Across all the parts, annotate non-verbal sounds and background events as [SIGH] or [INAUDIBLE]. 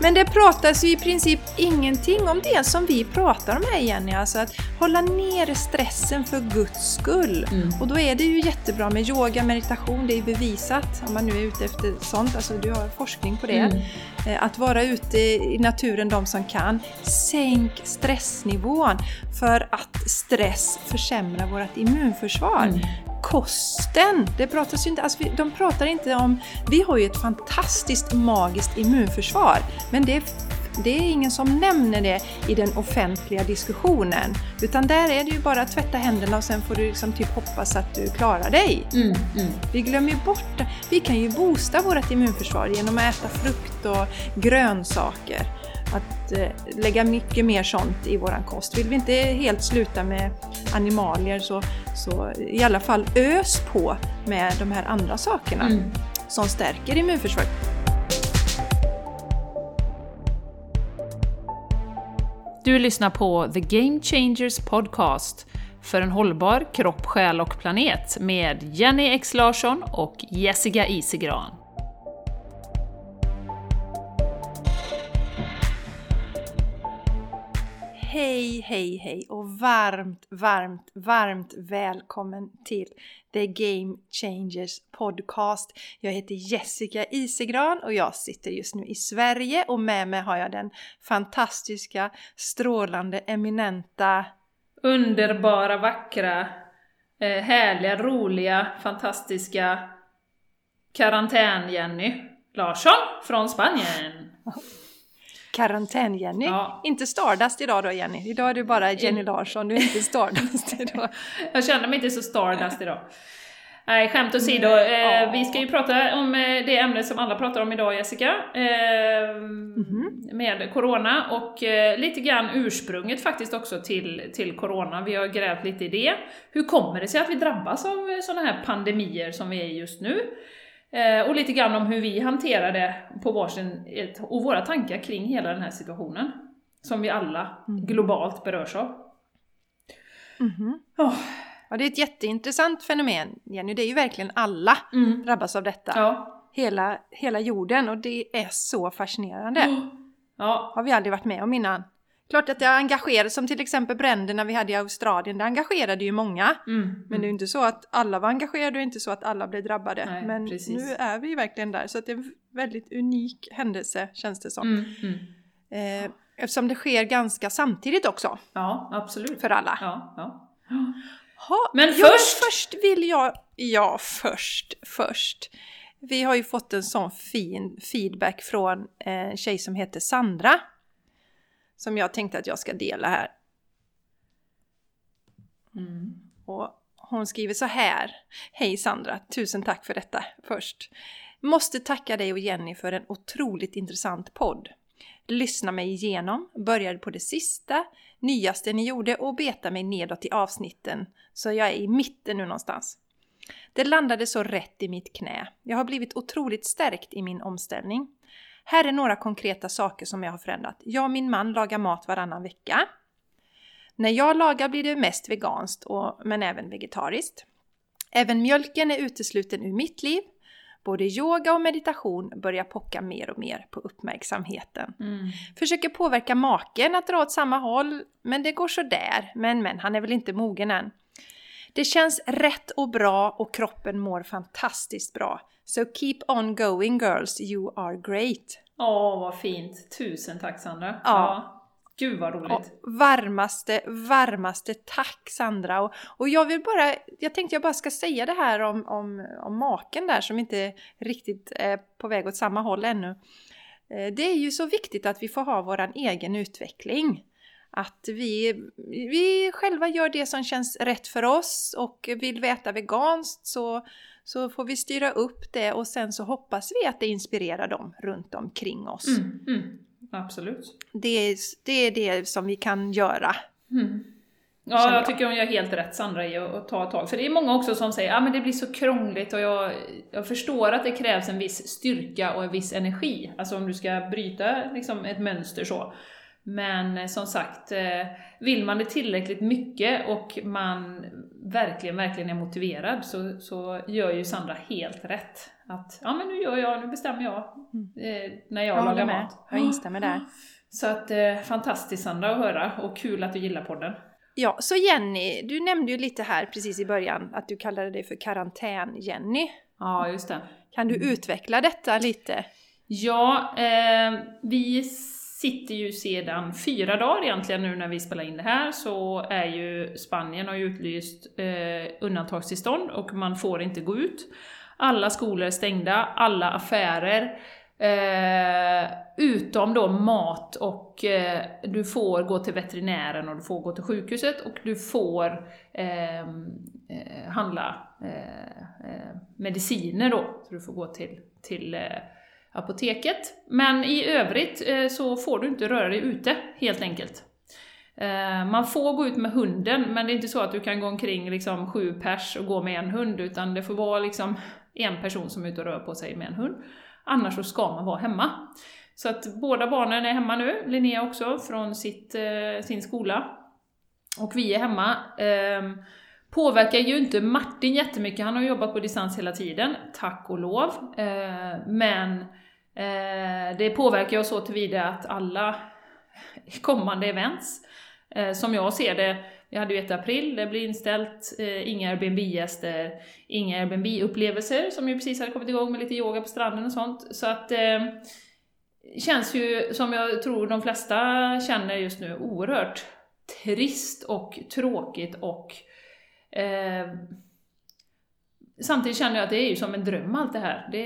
Men det pratas ju i princip ingenting om det som vi pratar om här Jenny, alltså att hålla ner stressen för Guds skull. Mm. Och då är det ju jättebra med yoga, meditation, det är bevisat om man nu är ute efter sånt, alltså du har forskning på det. Mm. Eh, Att vara ute i naturen de som kan. Sänk stressnivån för att stress försämrar vårt immunförsvar. Mm. Kosten, det pratas inte, alltså de pratar inte om... Vi har ju ett fantastiskt magiskt immunförsvar, men det är, det är ingen som nämner det i den offentliga diskussionen. Utan där är det ju bara att tvätta händerna och sen får du liksom typ hoppas att du klarar dig. Mm. Mm. Vi glömmer ju bort. Vi kan ju boosta vårt immunförsvar genom att äta frukt och grönsaker. Att eh, lägga mycket mer sånt i våran kost. Vill vi inte helt sluta med animalier så, så i alla fall ös på med de här andra sakerna Mm. som stärker immunförsvaret. Du lyssnar på The Game Changers Podcast för en hållbar kropp, själ och planet med Jenny X Larsson och Jessica Isigran. Hej, hej, hej och varmt, varmt, varmt välkommen till The Game Changers Podcast. Jag heter Jessica Isegran och jag sitter just nu i Sverige och med mig har jag den fantastiska, strålande, eminenta Underbara, vackra, eh, härliga, roliga, fantastiska karantän-Jenny Larsson från Spanien karantän-Jenny. Ja. Inte Stardust idag då Jenny, idag är du bara Jenny Larsson, du är inte Stardust [LAUGHS] idag. Jag känner mig inte så stardust idag. Nej, skämt åsido. Nej, Eh, vi ska ju prata om eh, det ämne som alla pratar om idag, Jessica. Eh, Mhm. Med Corona och eh, lite grann ursprunget faktiskt också till, till Corona. Vi har grävt lite i det. Hur kommer det sig att vi drabbas av sådana här pandemier som vi är i just nu? Eh, och lite grann om hur vi hanterar det på varsin, ett, och våra tankar kring hela den här situationen. Som vi alla Mm. globalt berörs av. Mhm. Åh, Ja, det är ett jätteintressant fenomen Jenny, det är ju verkligen alla mm. drabbas av detta. Ja. Hela, hela jorden och det är så fascinerande. Ja, har vi aldrig varit med om innan. Klart att det engagerar, som till exempel bränderna vi hade i Australien, det engagerade ju många. mm. Men det är ju inte så att alla var engagerade och inte så att alla blev drabbade. Nej, Men precis. nu är vi verkligen där, så att det är en väldigt unik händelse känns det som. Mm, mm. Eh, eftersom det sker ganska samtidigt också Ja, absolut. för alla. Ja, ja. Ha, Men först- först vill jag... Ja, först, först. Vi har ju fått en sån fin feedback från en tjej som heter Sandra. Som jag tänkte att jag ska dela här. Mm. Och hon skriver så här. Hej Sandra, tusen tack för detta först. Måste tacka dig och Jenny för en otroligt intressant podd. Lyssna mig igenom, började på det sista, nyaste ni gjorde och beta mig nedåt i avsnitten. Så jag är i mitten nu någonstans. Det landade så rätt i mitt knä. Jag har blivit otroligt stärkt i min omställning. Här är några konkreta saker som jag har förändrat. Jag och min man lagar mat varannan vecka. När jag lagar blir det mest veganskt, och, men även vegetariskt. Även mjölken är utesluten ur mitt liv. Både yoga och meditation börjar pocka mer och mer på uppmärksamheten. Mm. Försöker påverka maken att dra åt samma håll, men det går så där. Men men, han är väl inte mogen än. Det känns rätt och bra och kroppen mår fantastiskt bra. So keep on going girls, you are great. Åh, vad fint. Tusen tack Sandra. Ja. Gud vad roligt. Och varmaste, varmaste tack Sandra! Och, och jag vill bara, jag tänkte jag bara ska säga det här om, om, om maken där som inte riktigt är på väg åt samma håll ännu. Eh, Det är ju så viktigt att vi får ha våran egen utveckling. Att vi, vi själva gör det som känns rätt för oss och vill vi äta veganskt så, så får vi styra upp det och sen så hoppas vi att det inspirerar dem runt omkring oss. Mm, mm. Absolut. Det, är, det är det som vi kan göra. Mm. Ja, jag tycker hon gör helt rätt Sandra i att, ta ett tag. För det är många också som säger att ah, men det blir så krångligt och jag, jag förstår att det krävs en viss styrka och en viss energi. Alltså om du ska bryta liksom, ett mönster så. Men eh, som sagt, eh, vill man det tillräckligt mycket och man verkligen, verkligen är motiverad så, så gör ju Sandra helt rätt. att ja men nu gör jag, nu bestämmer jag eh, när jag Jag lagar med. mat. Jag instämmer där. Så att eh, fantastiskt Sandra att höra och kul att du gillar podden. Ja, så Jenny, du nämnde ju lite här precis i början att du kallade dig för karantän-Jenny. Ja, just det. Kan du utveckla detta lite? Ja, eh, vi sitter ju sedan fyra dagar egentligen nu när vi spelar in det här, så är ju Spanien har ju utlyst eh, undantagstillstånd och man får inte gå ut. Alla skolor är stängda, alla affärer, eh, utom då mat och eh, du får gå till veterinären och du får gå till sjukhuset och du får ehm, eh, handla eh, eh, mediciner då, så du får gå till, till eh, apoteket. Men i övrigt eh, så får du inte röra dig ute, helt enkelt. Eh, man får gå ut med hunden, men det är inte så att du kan gå omkring liksom sju pers och gå med en hund, utan det får vara liksom en person som är ute och rör på sig med en hund. Annars så ska man vara hemma. Så att båda barnen är hemma nu, Linnea också, från sitt, eh, sin skola. Och vi är hemma. Ehm, Påverkar ju inte Martin jättemycket, han har jobbat på distans hela tiden, tack och lov. Eh, men eh, det påverkar oss så tillvida att alla kommande events, eh, som jag ser det, vi hade ju ett april, det blir inställt, inga Airbnb-gäster, inga Airbnb-upplevelser som ju precis hade kommit igång med lite yoga på stranden och sånt. Så att känns ju, som jag tror de flesta känner just nu, oerhört trist och tråkigt och eh, Samtidigt känner jag att det är ju som en dröm allt det här. Det,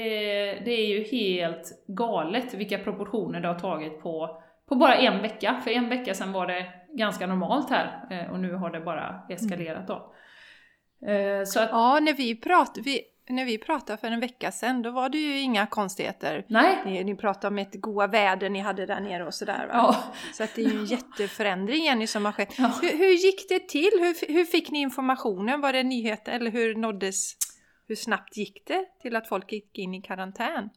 det är ju helt galet vilka proportioner det har tagit på, på bara en vecka. För en vecka sedan var det ganska normalt här eh, och nu har det bara eskalerat då. Eh, Så att, Ja, när vi, pratade, vi, när vi pratade för en vecka sedan, då var det ju inga konstigheter. nej, Ni, ni pratade om ett goda väder ni hade där nere och sådär va? ja. Så att det är ju en jätteförändring Jenny som har skett. Ja. Hur, hur gick det till? Hur, hur fick ni informationen? Var det nyheter eller hur nåddes... Hur snabbt gick det till att folk gick in i karantän?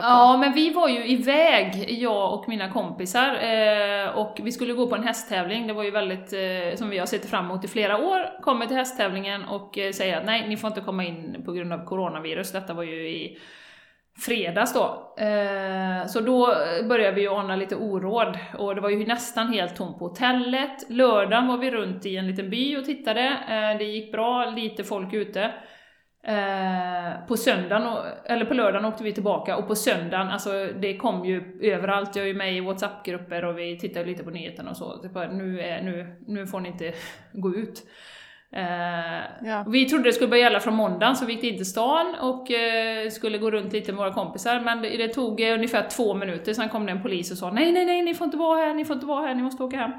På. Ja, men vi var ju iväg, jag och mina kompisar, eh, och vi skulle gå på en hästtävling. Det var ju väldigt, eh, som vi har sett fram emot i flera år. Kommer till hästtävlingen och eh, säger att nej, ni får inte komma in på grund av coronavirus. Detta var ju i fredags då. Eh, så då började vi ju ana lite oråd och det var ju nästan helt tomt på hotellet. Lördagen var vi runt i en liten by och tittade. Eh, det gick bra, lite folk ute. Eh, på söndagen, eller på lördagen åkte vi tillbaka och på söndagen, alltså det kom ju överallt, jag är ju med i WhatsApp-grupper och vi tittar lite på nyheterna och så. Typ, nu, är, nu, nu får ni inte [LAUGHS] gå ut. Eh, Ja. Vi trodde det skulle börja gälla från måndagen, så vi gick in till stan och eh, skulle gå runt lite med våra kompisar, men det, det tog eh, ungefär två minuter, sen kom det en polis och sa nej, nej, nej, ni får inte vara här, ni får inte vara här, ni måste åka hem.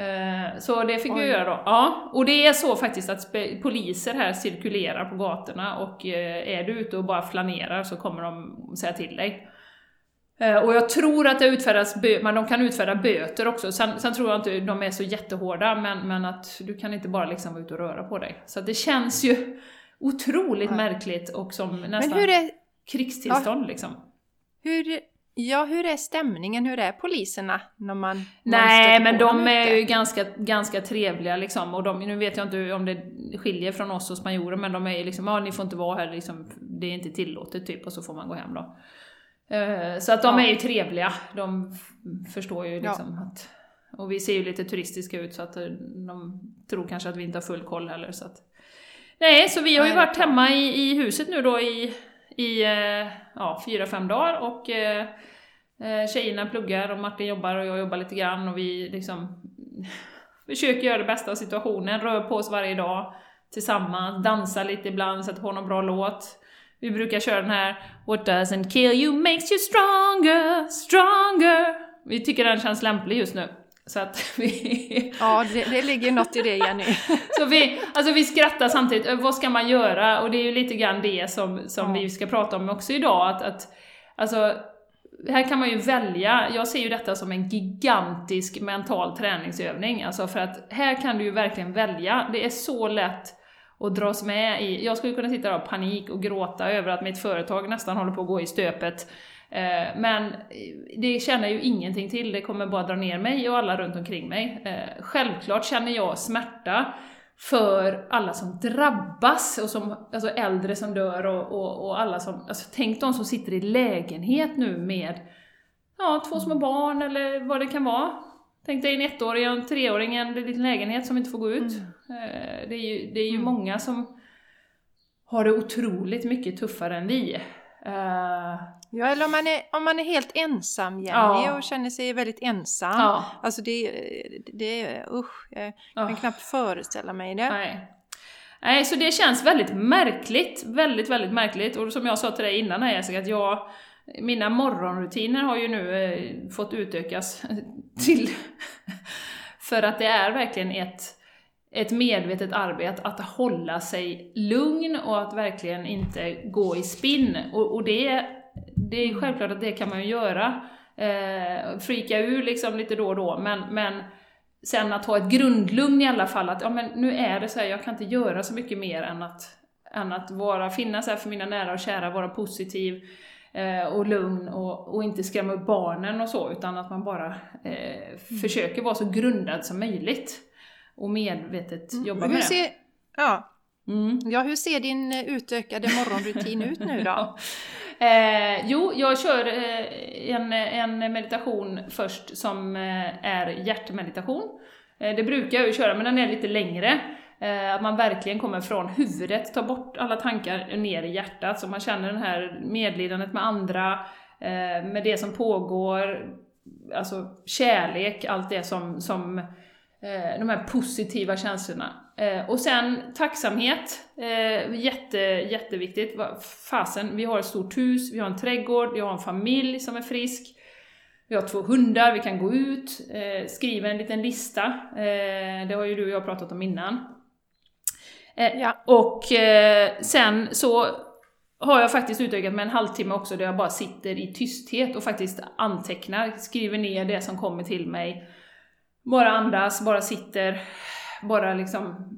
Eh, Så det fick Oj. göra då. Ja, och det är så faktiskt att poliser här cirkulerar på gatorna och eh, är du ute och bara flanerar så kommer de säga till dig. Eh, Och jag tror att det utfärdas men de kan utfärda böter också. Sen, sen tror jag inte de är så jättehårda, men, men att du kan inte bara liksom vara ute och röra på dig. Så det känns ju otroligt Ja. märkligt och som Men nästan hur är, krigstillstånd liksom. hur, ja, hur är stämningen? Hur är poliserna när man Nej, men de är ute? ju ganska, ganska trevliga liksom. Och de, nu vet jag inte om det skiljer från oss och spanjorer, men de är ju liksom, ja ni får inte vara här liksom, det är inte tillåtet typ, och så får man gå hem då. Eh, Så att de Ja. är ju trevliga, de förstår ju liksom att... Och vi ser ju lite turistiska ut så att eh, de tror kanske att vi inte har full koll heller så att... Nej, så vi har ju varit hemma i, i huset nu då i, i eh, ja, fyra, fem dagar och eh, tjejerna pluggar och Martin jobbar och jag jobbar lite grann och vi liksom [LAUGHS] försöker göra det bästa av situationen, rör på oss varje dag tillsammans, dansar lite ibland, sätter på någon bra låt. Vi brukar köra den här What doesn't kill you makes you stronger, stronger. Vi tycker den känns lämplig just nu. Så att [LAUGHS] vi... Ja, det, det ligger något i det Jenny. [LAUGHS] Så vi, alltså vi skrattar samtidigt, "Ö, vad ska man göra? Och det är ju lite grann det som, som Ja. vi ska prata om också idag, att, att alltså, här kan man ju välja, jag ser ju detta som en gigantisk mental träningsövning, alltså för att här kan du ju verkligen välja, det är så lätt att dras med i, jag skulle kunna sitta där och ha panik och gråta över att mitt företag nästan håller på att gå i stöpet, eh, Men det känner ju ingenting till, det kommer bara dra ner mig och alla runt omkring mig. Eh, självklart känner jag smärta för alla som drabbas, och som, alltså äldre som dör och, och, och alla som, alltså tänk de som sitter i lägenhet nu med ja, två små barn eller vad det kan vara. Tänk dig en ettåring och en treåring i en liten lägenhet som inte får gå ut. Mm. Eh, det är ju, det är ju mm. många som har det otroligt mycket tuffare än vi. Ja, eller om man, är, om man är helt ensam Jenny ja. och känner sig väldigt ensam. Ja. Alltså det, det usch, jag kan oh. knappt föreställa mig det. Nej. Nej, så det känns väldigt märkligt, väldigt, väldigt märkligt. Och som jag sa till dig innan här Jessica, att jag, mina morgonrutiner har ju nu eh, fått utökas [LAUGHS] till, för att det är verkligen ett ett medvetet arbete att hålla sig lugn och att verkligen inte gå i spinn. Och, och det, det är självklart att det kan man ju göra. Eh, freaka ur liksom lite då och då, men, men sen att ha ett grundlugn i alla fall, att ja, men nu är det så här, jag kan inte göra så mycket mer än att, än att vara, finnas här för mina nära och kära, vara positiv eh, och lugn och, och inte skrämma upp barnen och så, utan att man bara eh, mm. försöker vara så grundad som möjligt och medvetet mm. jobba med ser, det. Ja. Mm. ja, hur ser din eh, utökade morgonrutin ut nu då? [LAUGHS] Eh, jo, jag kör eh, en, en meditation först som eh, är hjärtmeditation. Eh, det brukar jag ju köra, men den är lite längre. Eh, att man verkligen kommer från huvudet, tar bort alla tankar ner i hjärtat, så man känner det här medlidandet med andra, eh, med det som pågår, alltså kärlek, allt det som, som Eh, de här positiva känslorna. Eh, och sen tacksamhet, eh, jätte, jätteviktigt. Fasen, vi har ett stort hus, vi har en trädgård, vi har en familj som är frisk. Vi har två hundar, vi kan gå ut, skriva en liten lista. det har ju du och jag pratat om innan. ja. Och sen så har jag faktiskt utökat med en halvtimme också där jag bara sitter i tysthet och faktiskt antecknar, skriver ner det som kommer till mig bara andas, bara sitter, bara liksom...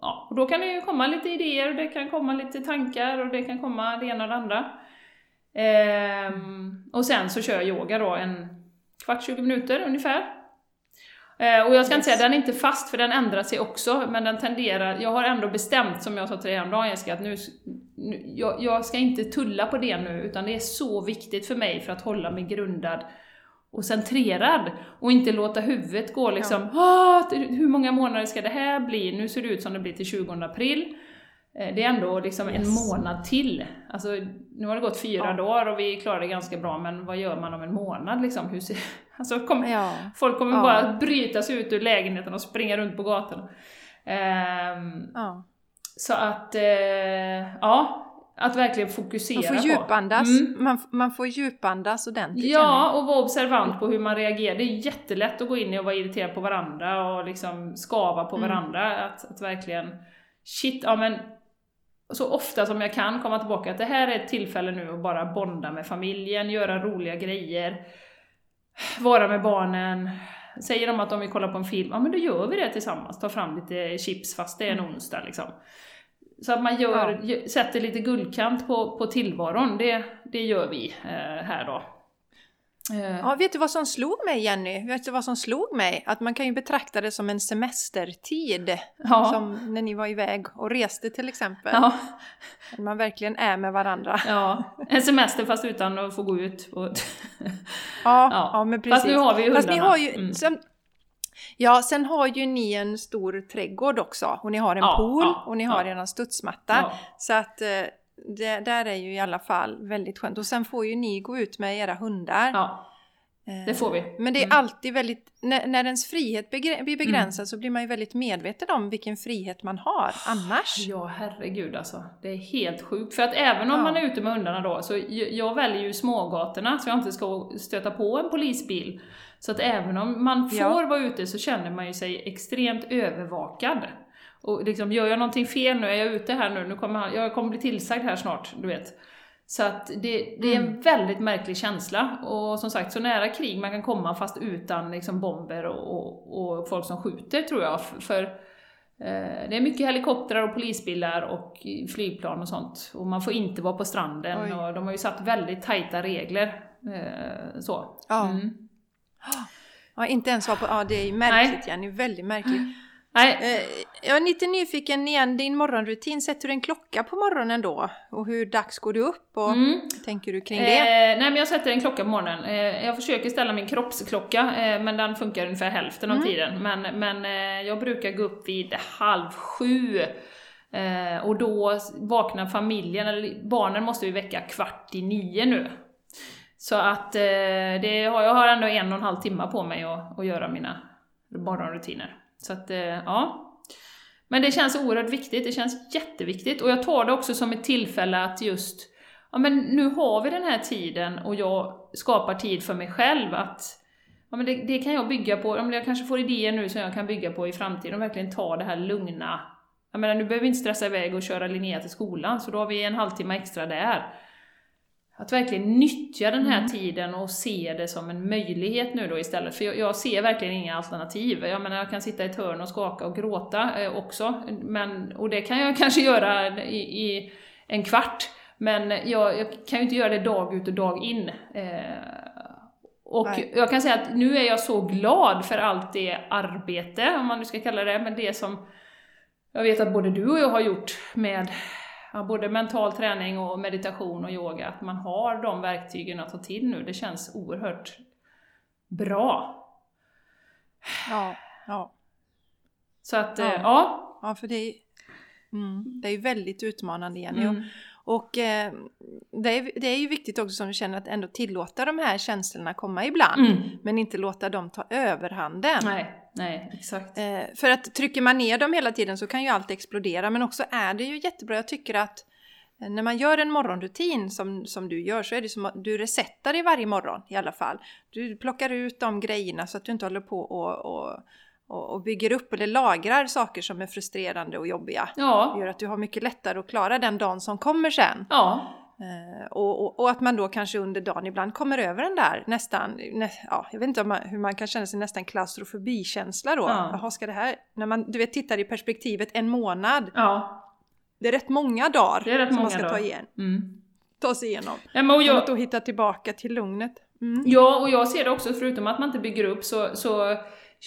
Ja, och då kan det ju komma lite idéer, det kan komma lite tankar och det kan komma det ena och det andra. Ehm, och sen så kör jag yoga då en kvart, 20 minuter ungefär. Ehm, och jag ska yes. inte säga, den är inte fast för den ändrar sig också, men den tenderar, jag har ändå bestämt som jag sa till dig häromdagen Jessica, att nu, nu jag, jag ska inte tulla på det nu, utan det är så viktigt för mig för att hålla mig grundad och centrerad och inte låta huvudet gå liksom ja. hur många månader ska det här bli? Nu ser det ut som det blir till 20 april. Eh, det är ändå liksom yes. en månad till. Alltså, nu har det gått fyra ja. dagar och vi klarar det ganska bra, men vad gör man om en månad liksom? Hur ser, [LAUGHS] alltså, kom, ja. Folk kommer ja. bara bryta sig ut ur lägenheten och springa runt på gatorna. Um, så att, uh, ja, att verkligen fokusera man får djupandas, mm. man, man får djupandas ordentligt. Ja, och vara observant på hur man reagerar. Det är jättelätt att gå in och vara irriterad på varandra och liksom skava på mm. varandra. Att, att verkligen, shit, ja men så ofta som jag kan komma tillbaka att det här är ett tillfälle nu att bara bonda med familjen, göra roliga grejer, vara med barnen. Säger de att de vill kolla på en film, ja men då gör vi det tillsammans, ta fram lite chips fast det är en mm. onsdag liksom. Så att man gör, ja. sätter lite guldkant på, på tillvaron, det, det gör vi eh, här då. Eh. Ja, vet du vad som slog mig Jenny? Vet du vad som slog mig? Att man kan ju betrakta det som en semestertid. Ja. Som när ni var iväg och reste till exempel. Ja. Man verkligen är med varandra. Ja, en semester fast utan att få gå ut. Och ja, [LAUGHS] ja, ja, men precis. Fast nu har vi hundarna. Fast ni har ju, mm. Ja, sen har ju ni en stor trädgård också och ni har en ja, pool ja, och ni har ja. er studsmatta. Ja. Så att eh, det där är ju i alla fall väldigt skönt. Och sen får ju ni gå ut med era hundar. Ja. Det får vi. Eh, men det är mm. alltid väldigt, när, när ens frihet blir begränsad mm. så blir man ju väldigt medveten om vilken frihet man har annars. Ja, herregud alltså. Det är helt sjukt. För att även om ja. man är ute med hundarna då, så jag väljer ju smågatorna så jag inte ska stöta på en polisbil. Så att även om man får ja. vara ute så känner man ju sig extremt övervakad. Och liksom, gör jag någonting fel nu, är jag ute här nu, nu kommer jag kommer bli tillsagd här snart, du vet. Så att det, det är en mm. väldigt märklig känsla. Och som sagt, så nära krig man kan komma fast utan liksom bomber och, och, och folk som skjuter tror jag. För eh, det är mycket helikoptrar och polisbilar och flygplan och sånt. Och man får inte vara på stranden Oj. och de har ju satt väldigt tajta regler. Eh, så. Ja. Mm. Ja, inte ens vara på... Ja, det är märkligt Nej. Jenny, väldigt märkligt. Nej, Eh, Jag är lite nyfiken igen, din morgonrutin. Sätter du en klocka på morgonen då? Och hur dags går du upp? Och Mm. tänker du kring Eh, det? nej men jag sätter en klocka på morgonen. Eh, jag försöker ställa min kroppsklocka, eh, men den funkar ungefär hälften av Mm. tiden. Men, men eh, jag brukar gå upp vid halv sju. Eh, och då vaknar familjen, eller barnen måste vi väcka kvart i nio nu. Så att eh, det har, jag har ändå en och en halv timme på mig att, att göra mina morgonrutiner. Så att, eh, ja. Men det känns oerhört viktigt, det känns jätteviktigt. Och jag tar det också som ett tillfälle att just, ja men nu har vi den här tiden och jag skapar tid för mig själv att Ja, men det, det kan jag bygga på, ja, men jag kanske får idéer nu som jag kan bygga på i framtiden och verkligen ta det här lugna. Jag menar, nu behöver vi inte stressa iväg och köra Linnea till skolan, så då har vi en halvtimme extra där. Att verkligen nyttja den här tiden och se det som en möjlighet nu då istället. För jag, jag ser verkligen inga alternativ. Jag menar, jag kan sitta i ett hörn och skaka och gråta eh, också. Men, och det kan jag [LAUGHS] kanske göra i, i en kvart. Men jag, jag kan ju inte göra det dag ut och dag in. Eh, och Nej. jag kan säga att nu är jag så glad för allt det arbete, om man nu ska kalla det, men det som jag vet att både du och jag har gjort med både mental träning och meditation och yoga, att man har de verktygen att ta till nu. Det känns oerhört bra. Ja, ja. Så att, Ja. ja. ja. ja för det är, mm, det är ju väldigt utmanande Jenny. Mm. Och eh, det, är, det är ju viktigt också som du känner att ändå tillåta de här känslorna komma ibland. Mm. Men inte låta dem ta överhanden. Nej, nej, exakt. Eh, för att trycker man ner dem hela tiden så kan ju allt explodera. Men också är det ju jättebra, jag tycker att eh, när man gör en morgonrutin som, som du gör så är det som att du resetar dig varje morgon i alla fall. Du plockar ut de grejerna så att du inte håller på och, och, och, bygger upp eller lagrar saker som är frustrerande och jobbiga. Det Ja, gör att du har mycket lättare att klara den dagen som kommer sen. ja, Eh, och, och, och att man då kanske under dagen ibland kommer över den där nästan, nä, ja, jag vet inte man, hur man kan känna sig nästan klaustrofobikänsla då. Ja. Jaha, ska det här, när man du vet tittar i perspektivet en månad, ja. det är rätt många dagar rätt som många man ska ta, igen, Mm. ta sig igenom. Nej, men och För jag, att då hitta tillbaka till lugnet. Mm. Ja, och jag ser det också, förutom att man inte bygger upp, så, så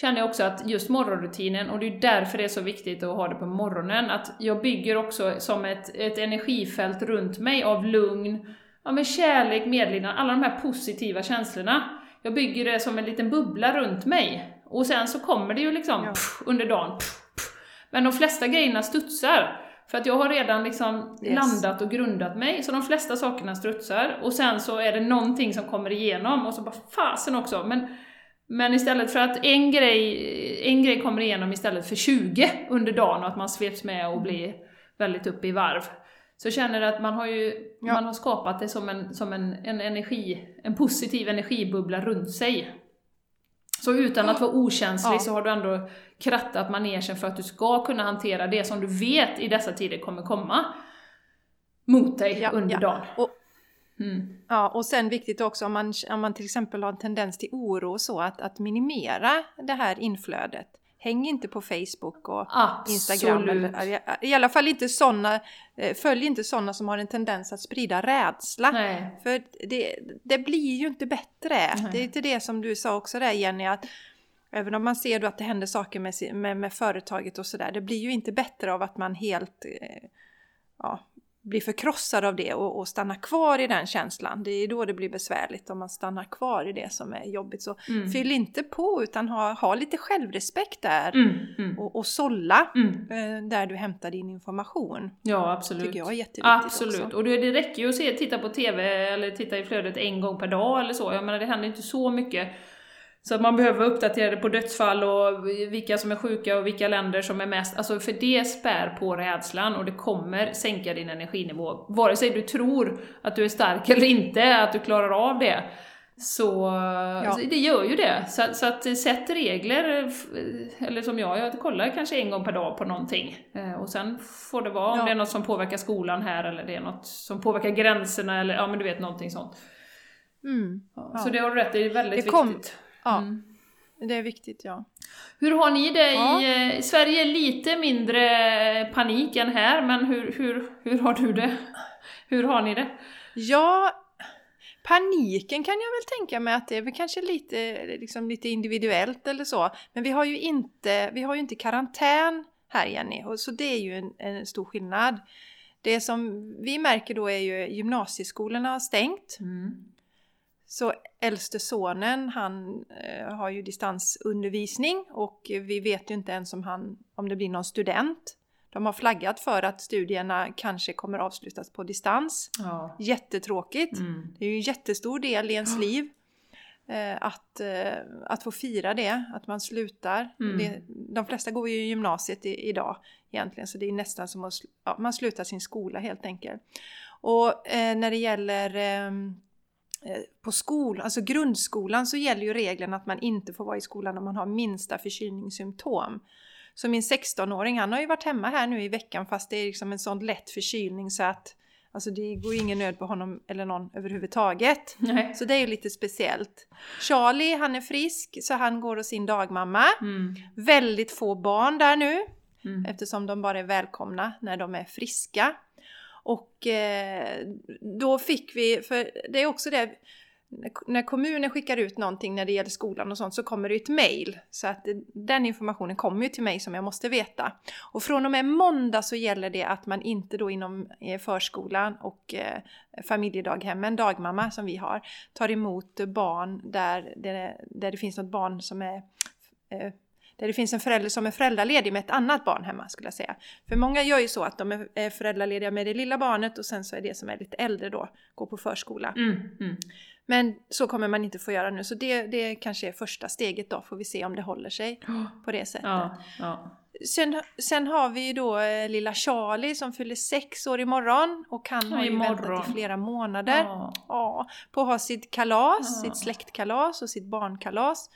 känner jag också att just morgonrutinen, och det är därför det är så viktigt att ha det på morgonen, att jag bygger också som ett, ett energifält runt mig av lugn, ja, men kärlek, medlidande, alla de här positiva känslorna. Jag bygger det som en liten bubbla runt mig. Och sen så kommer det ju liksom Ja. pff, under dagen. Pff, pff. Men de flesta grejerna studsar. För att jag har redan liksom Yes. landat och grundat mig, så de flesta sakerna strutsar. Och sen så är det någonting som kommer igenom, och så bara fasen också. Men, men istället för att en grej, en grej kommer igenom istället för 20 under dagen, och att man sveps med och blir väldigt uppe i varv. Så känner att man har ju Ja. man har skapat det som, en, som en, en, energi, en positiv energibubbla runt sig. Så utan att vara okänslig Ja. så har du ändå krattat manegen för att du ska kunna hantera det som du vet i dessa tider kommer komma mot dig Ja, under dagen. Och, Mm. ja, och sen viktigt också om man, om man till exempel har en tendens till oro och så, att, att minimera det här inflödet. Häng inte på Facebook och Instagram. Absolut. Eller, I alla fall inte sådana, följ inte sådana som har en tendens att sprida rädsla. Nej. För det, det blir ju inte bättre. Nej. Det är inte det som du sa också där Jenny, att även om man ser då att det händer saker med, med, med företaget och sådär, det blir ju inte bättre av att man helt eh, ja, blir förkrossad av det och, och stannar kvar i den känslan. Det är då det blir besvärligt om man stannar kvar i det som är jobbigt. Så Mm. fyll inte på utan ha, ha lite självrespekt där Mm. Mm. och, och sålla Mm. eh, där du hämtar din information. Ja, absolut. tycker jag är jätteviktigt Absolut. också. Och det, det räcker ju att se, titta på TV eller titta i flödet en gång per dag eller så. Jag menar, det händer inte så mycket. Så att man behöver vara uppdaterad på dödsfall och vilka som är sjuka och vilka länder som är mest... Alltså för det spär på rädslan och det kommer sänka din energinivå. Vare sig du tror att du är stark eller inte, att du klarar av det. Så, så det gör ju det. Så, så att sätt regler, eller som jag, jag kollar kanske en gång per dag på någonting. Eh, Och sen får det vara om Ja. det är något som påverkar skolan här eller det är något som påverkar gränserna eller ja men du vet någonting sånt. Mm. Ja, Ja. Så det har du rätt det är väldigt Det kom- viktigt. Ja, Mm. det är viktigt ja. Hur har ni det Ja. i... eh, Sverige lite mindre panik än här, men hur, hur, hur har du det? Hur har ni det? Ja, Paniken kan jag väl tänka mig att det är väl kanske lite, liksom lite individuellt eller så. Men vi har ju inte, vi har ju inte karantän här Jenny, och så det är ju en, en stor skillnad. Det som vi märker då är ju gymnasieskolorna har stängt. Mm. Så äldste sonen han eh, har ju distansundervisning och vi vet ju inte ens om, han, om det blir någon student. De har flaggat för att studierna kanske kommer avslutas på distans. Ja. Jättetråkigt. Mm. Det är ju en jättestor del i ens liv. Eh, att, eh, att få fira det, att man slutar. Mm. Det, de flesta går ju i gymnasiet i, idag egentligen så det är nästan som att ja, man slutar sin skola helt enkelt. Och eh, när det gäller ehm, eh, på skolan, alltså grundskolan så gäller ju regeln att man inte får vara i skolan om man har minsta förkylningssymptom. Så min 16-åring han har ju varit hemma här nu i veckan fast det är liksom en sån lätt förkylning så att Alltså det går ingen nöd på honom eller någon överhuvudtaget. Nej. Så det är ju lite speciellt. Charlie han är frisk så han går hos sin dagmamma. Mm. Väldigt få barn där nu Mm. eftersom de bara är välkomna när de är friska. Och eh, då fick vi, för det är också det, när kommunen skickar ut någonting när det gäller skolan och sånt så kommer det ett mail. Så att den informationen kommer ju till mig som jag måste veta. Och från och med måndag så gäller det att man inte då inom eh, förskolan och eh, familjedaghemmen, dagmamma som vi har, tar emot barn där det, där det finns något barn som är eh, där det finns en förälder som är föräldraledig med ett annat barn hemma skulle jag säga. För många gör ju så att de är föräldralediga med det lilla barnet och sen så är det som är lite äldre då går på förskola. Mm. Mm. Men så kommer man inte få göra nu så det, det kanske är första steget då får vi se om det håller sig [GASPS] på det sättet. Ja, ja. Sen, sen har vi ju då eh, lilla Charlie som fyller sex år imorgon och han har Ja, ju imorgon. väntat i flera månader Ja. ja, på att ha sitt kalas, sitt släktkalas och sitt barnkalas.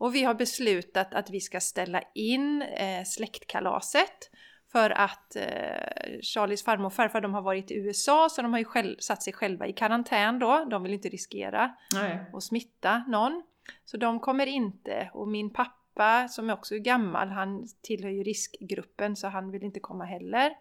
Och vi har beslutat att vi ska ställa in eh, släktkalaset för att eh, Charlies farmor och farfar de har varit i USA så de har ju själv, satt sig själva i karantän då. De vill inte riskera Nej. och smitta någon. Så de kommer inte. Och min pappa som är också gammal, han tillhör ju riskgruppen så han vill inte komma heller.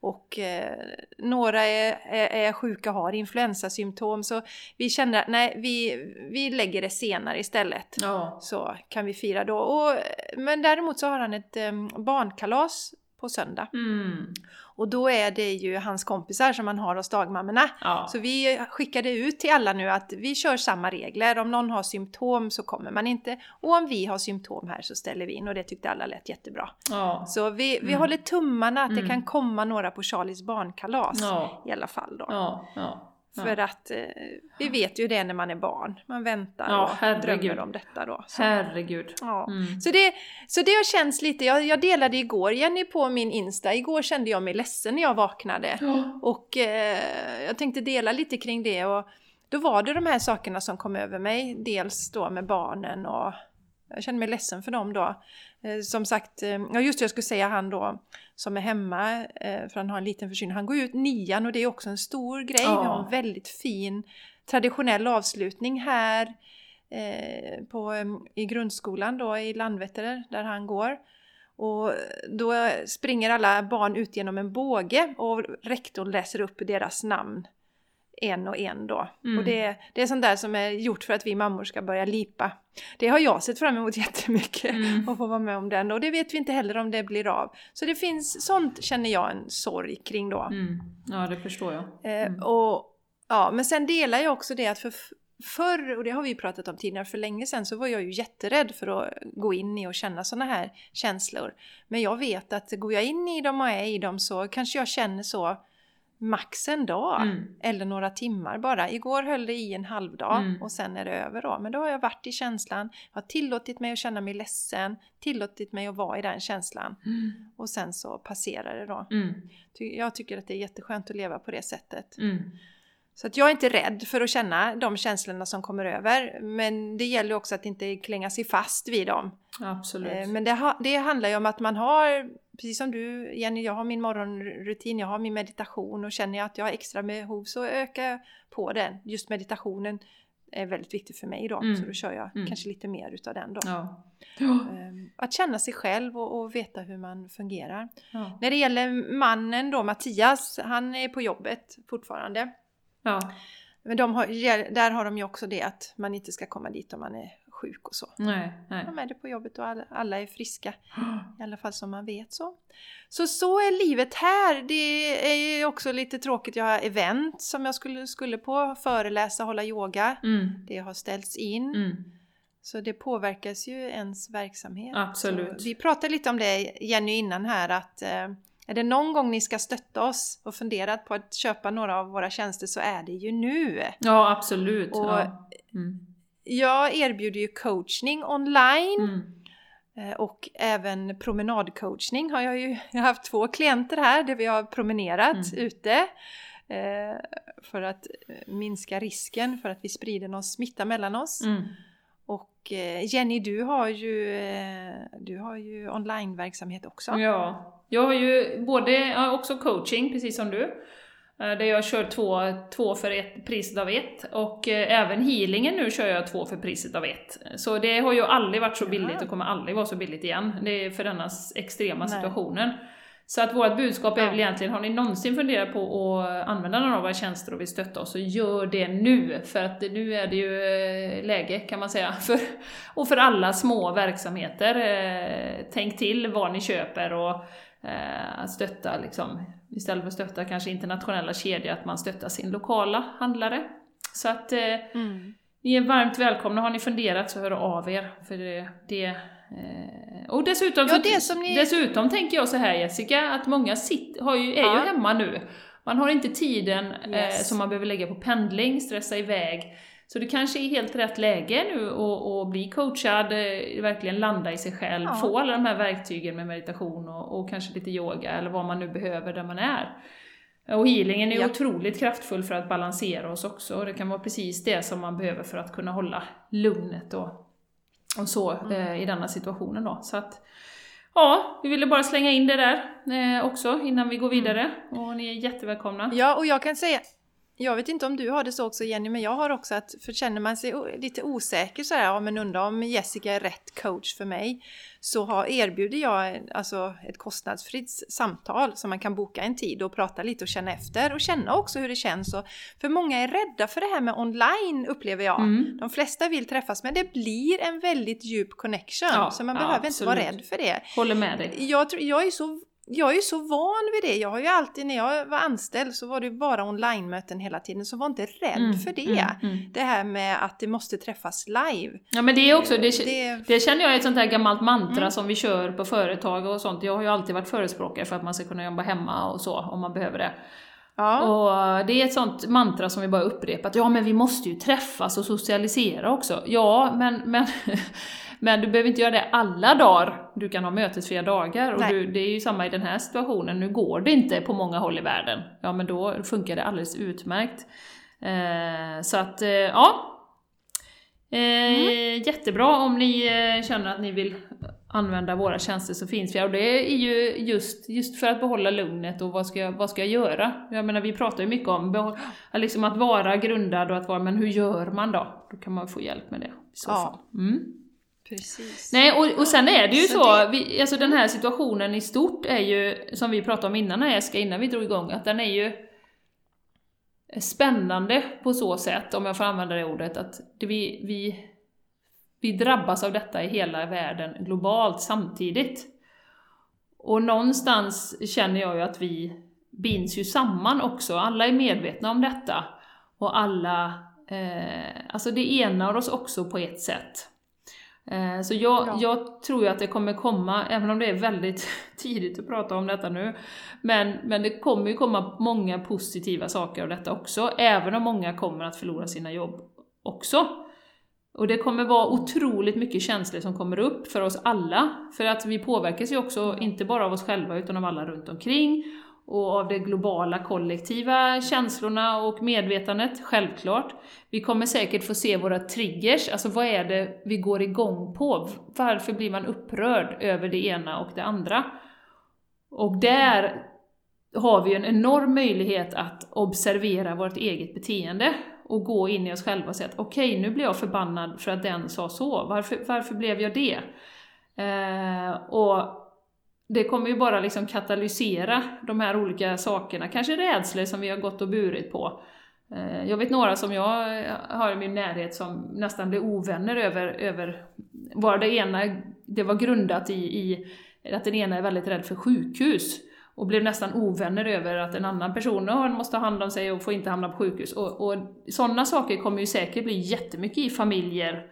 Och eh, några är, är, är sjuka och har influensasymptom så vi känner att nej, vi, vi lägger det senare istället. Ja. Så kan vi fira då. Och, men däremot så har han ett eh, barnkalas på söndag. Mm. Och då är det ju hans kompisar som han har hos dagmammorna. Ja. Så vi skickade ut till alla nu att vi kör samma regler. Om någon har symptom så kommer man inte. Och om vi har symptom här så ställer vi in och det tyckte alla lät jättebra. Ja. Så vi, vi Mm. håller tummarna att det Mm. kan komma några på Charlies barnkalas Ja. i alla fall då. Ja. För att eh, vi vet ju det när man är barn. Man väntar Ja, och drömmer om detta då. Så, Herregud. ja. Mm. Så, det, så det har känts lite, jag, jag delade igår Jenny på min Insta, igår kände jag mig ledsen när jag vaknade. Ja. Och eh, jag tänkte dela lite kring det och då var det de här sakerna som kom över mig. Dels då med barnen och jag kände mig ledsen för dem då. Eh, som sagt, eh, ja just det, jag skulle säga han då som är hemma eh, för han har en liten förkylning. Han går ut nian och det är också en stor grej. Ja. Vi har en väldigt fin traditionell avslutning här eh, på, eh, i grundskolan då i Landvetter där han går. Och då springer alla barn ut genom en båge och rektorn läser upp deras namn en och en då. Mm. Och det, det är sånt där som är gjort för att vi mammor ska börja lipa. Det har jag sett fram emot [LAUGHS] jättemycket Mm. att få vara med om den och det vet vi inte heller om det blir av. Så det finns, sånt känner jag en sorg kring då. Mm. Ja, det förstår jag. Eh, Mm. och, ja, men sen delar jag också det att för förr, och det har vi pratat om tidigare, för länge sedan så var jag ju jätterädd för att gå in i och känna sådana här känslor. Men jag vet att går jag in i dem och är i dem så kanske jag känner så max en dag. Mm. Eller några timmar bara. Igår höll det i en halv dag Mm. och sen är det över då. Men då har jag varit i känslan, har tillåtit mig att känna mig ledsen, tillåtit mig att vara i den känslan. Mm. Och sen så passerar det då. Mm. Jag tycker att det är jätteskönt att leva på det sättet. Så att jag är inte rädd för att känna de känslorna som kommer över. Men det gäller också att inte klänga sig fast vid dem. Absolut. Eh, Men det, det handlar ju om att man har, precis som du Jenny, jag har min morgonrutin, jag har min meditation och känner jag att jag har extra behov så ökar jag på den. Just meditationen är väldigt viktig för mig då, Mm. så då kör jag Mm. kanske lite mer utav den då. Ja. Ja. Att känna sig själv och, och veta hur man fungerar. Ja. När det gäller mannen då, Mattias, han är på jobbet fortfarande. Ja. Men de har, där har de ju också det att man inte ska komma dit om man är sjuk och så. Nej, nej. De är det på jobbet och alla, är friska. [GASPS] I alla fall som man vet så. Så så är livet här. Det är ju också lite tråkigt. Jag har event som jag skulle, skulle på. Föreläsa, hålla yoga. Mm. Det har ställts in. Mm. Så det påverkas ju ens verksamhet. Absolut. Så vi pratade lite om det Jenny innan här att eh, är det någon gång ni ska stötta oss och funderat på att köpa några av våra tjänster så är det ju nu. Ja, absolut. Och ja. Mm. Jag erbjuder ju coachning online Mm. eh, och även promenadcoachning har jag ju jag har haft två klienter här där vi har promenerat Mm. ute eh, för att minska risken för att vi sprider någon smitta mellan oss. Mm. Och eh, Jenny, du har ju, eh, du har ju onlineverksamhet också. Ja, jag har ju både, jag har också coaching, precis som du. eh, Där jag kör två, två för ett, priset av ett. Och även healingen nu kör jag två för priset av ett. Så det har ju aldrig varit så billigt och kommer aldrig vara så billigt igen. Det är för denna extrema Nej. Så att vårt budskap är väl egentligen, har ni någonsin funderat på att använda några av våra tjänster och vill stötta oss, så gör det nu! För att nu är det ju eh, läge, kan man säga. [LAUGHS] För, och för alla små verksamheter, eh, tänk till vad ni köper och eh, stötta liksom, istället för att stötta kanske internationella kedjor, att man stöttar sin lokala handlare. Så att Mm. ni är varmt välkomna, har ni funderat så hör av er. För det, det, och dessutom, Ja, så- det som ni- dessutom tänker jag så här Jessica, att många sit, har ju, är Ja. ju hemma nu. Man har inte tiden eh, Yes. som man behöver lägga på pendling, stressa iväg. Så det kanske är helt rätt läge nu att bli coachad, eh, verkligen landa i sig själv, Ja. få alla de här verktygen med meditation och, och kanske lite yoga eller vad man nu behöver där man är. Och healingen är Ja. otroligt kraftfull för att balansera oss också, och det kan vara precis det som man behöver för att kunna hålla lugnet och, och så Mm. eh, i denna situationen då. Så att, ja, vi ville bara slänga in det där eh, också innan vi går vidare, och ni är jättevälkomna. Ja, och jag kan säga, jag vet inte om du har det så också Jenny, men jag har också att, för känner man sig lite osäker så här, ja men undrar om Jessica är rätt coach för mig, så har, erbjuder jag alltså ett kostnadsfritt samtal så man kan boka en tid och prata lite och känna efter och känna också hur det känns. Och, för många är rädda för det här med online upplever jag. Mm. De flesta vill träffas men det blir en väldigt djup connection Ja, så man ja, behöver inte vara absolut. rädd för det. Håller med dig. Jag, tror, jag, är så, jag är så van vid det. Jag har ju alltid, när jag var anställd så var det bara online-möten hela tiden, så var inte rädd Mm, för det. mm, mm. Det här med att det måste träffas live. Ja men det är också, det, Det- det känner jag är ett sånt här gammalt mantra Mm. som vi kör på företag och sånt. Jag har ju alltid varit förespråkare för att man ska kunna jobba hemma och så, om man behöver det. Ja, Och det är ett sånt mantra som vi bara upprepat. Ja, men vi måste ju träffas och socialisera också. Ja, men, men, men du behöver inte göra det alla dagar. Du kan ha mötesfria dagar. Och du, det är ju samma i den här situationen. Nu går det inte på många håll i världen. Ja, men då funkar det alldeles utmärkt. Eh, så att, eh, ja. Eh, Jättebra om ni eh, känner att ni vill använda våra tjänster så finns vi här. Och det är ju just, just för att behålla lugnet och vad ska, jag, vad ska jag göra? Jag menar, vi pratar ju mycket om liksom att vara grundad och att vara, men hur gör man då? Då kan man få hjälp med det i så Ja. fall. Mm. Precis. Nej, och, och sen är det ju Så så, vi, alltså den här situationen i stort är ju, som vi pratade om innan Jessica, innan vi drog igång, att den är ju spännande på så sätt, om jag får använda det ordet, att det vi, vi, vi drabbas av detta i hela världen globalt samtidigt. Och någonstans känner jag ju att vi binds ju samman också, alla är medvetna om detta. Och alla, eh, alltså det enar oss också på ett sätt. Eh, Så jag, Ja. jag tror ju att det kommer komma, även om det är väldigt [LAUGHS] tidigt att prata om detta nu, men, men det kommer ju komma många positiva saker av detta också, även om många kommer att förlora sina jobb också. Och det kommer vara otroligt mycket känslor som kommer upp för oss alla, för att vi påverkas ju också inte bara av oss själva utan av alla runt omkring och av de globala kollektiva känslorna och medvetandet, självklart. Vi kommer säkert få se våra triggers, alltså vad är det vi går igång på? Varför blir man upprörd över det ena och det andra? Och där har vi ju en enorm möjlighet att observera vårt eget beteende och gå in i oss själva och säga att okej, nu blir jag förbannad för att den sa så. Varför, varför blev jag det? Eh, och det kommer ju bara liksom katalysera de här olika sakerna, kanske rädslor som vi har gått och burit på. Eh, jag vet några som jag har i min närhet som nästan blev ovänner över, över var det ena, det var grundat i, i att den ena är väldigt rädd för sjukhus och blev nästan ovänner över att en annan person måste ta hand om sig och får inte hamna på sjukhus. Och, och sådana saker kommer ju säkert bli jättemycket i familjer.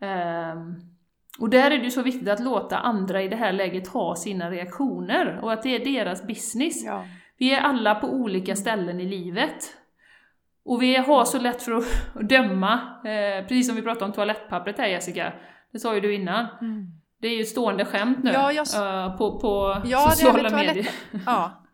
Um, och där är det ju så viktigt att låta andra i det här läget ha sina reaktioner och att det är deras business. Ja. Vi är alla på olika ställen i livet. Och vi har så lätt för att [LAUGHS] döma, eh, precis som vi pratade om toalettpappret här Jessica, det sa ju du innan. Mm. Det är ju ett stående skämt nu ja, jag... uh, på, på ja, sociala medier. Ja, [LAUGHS]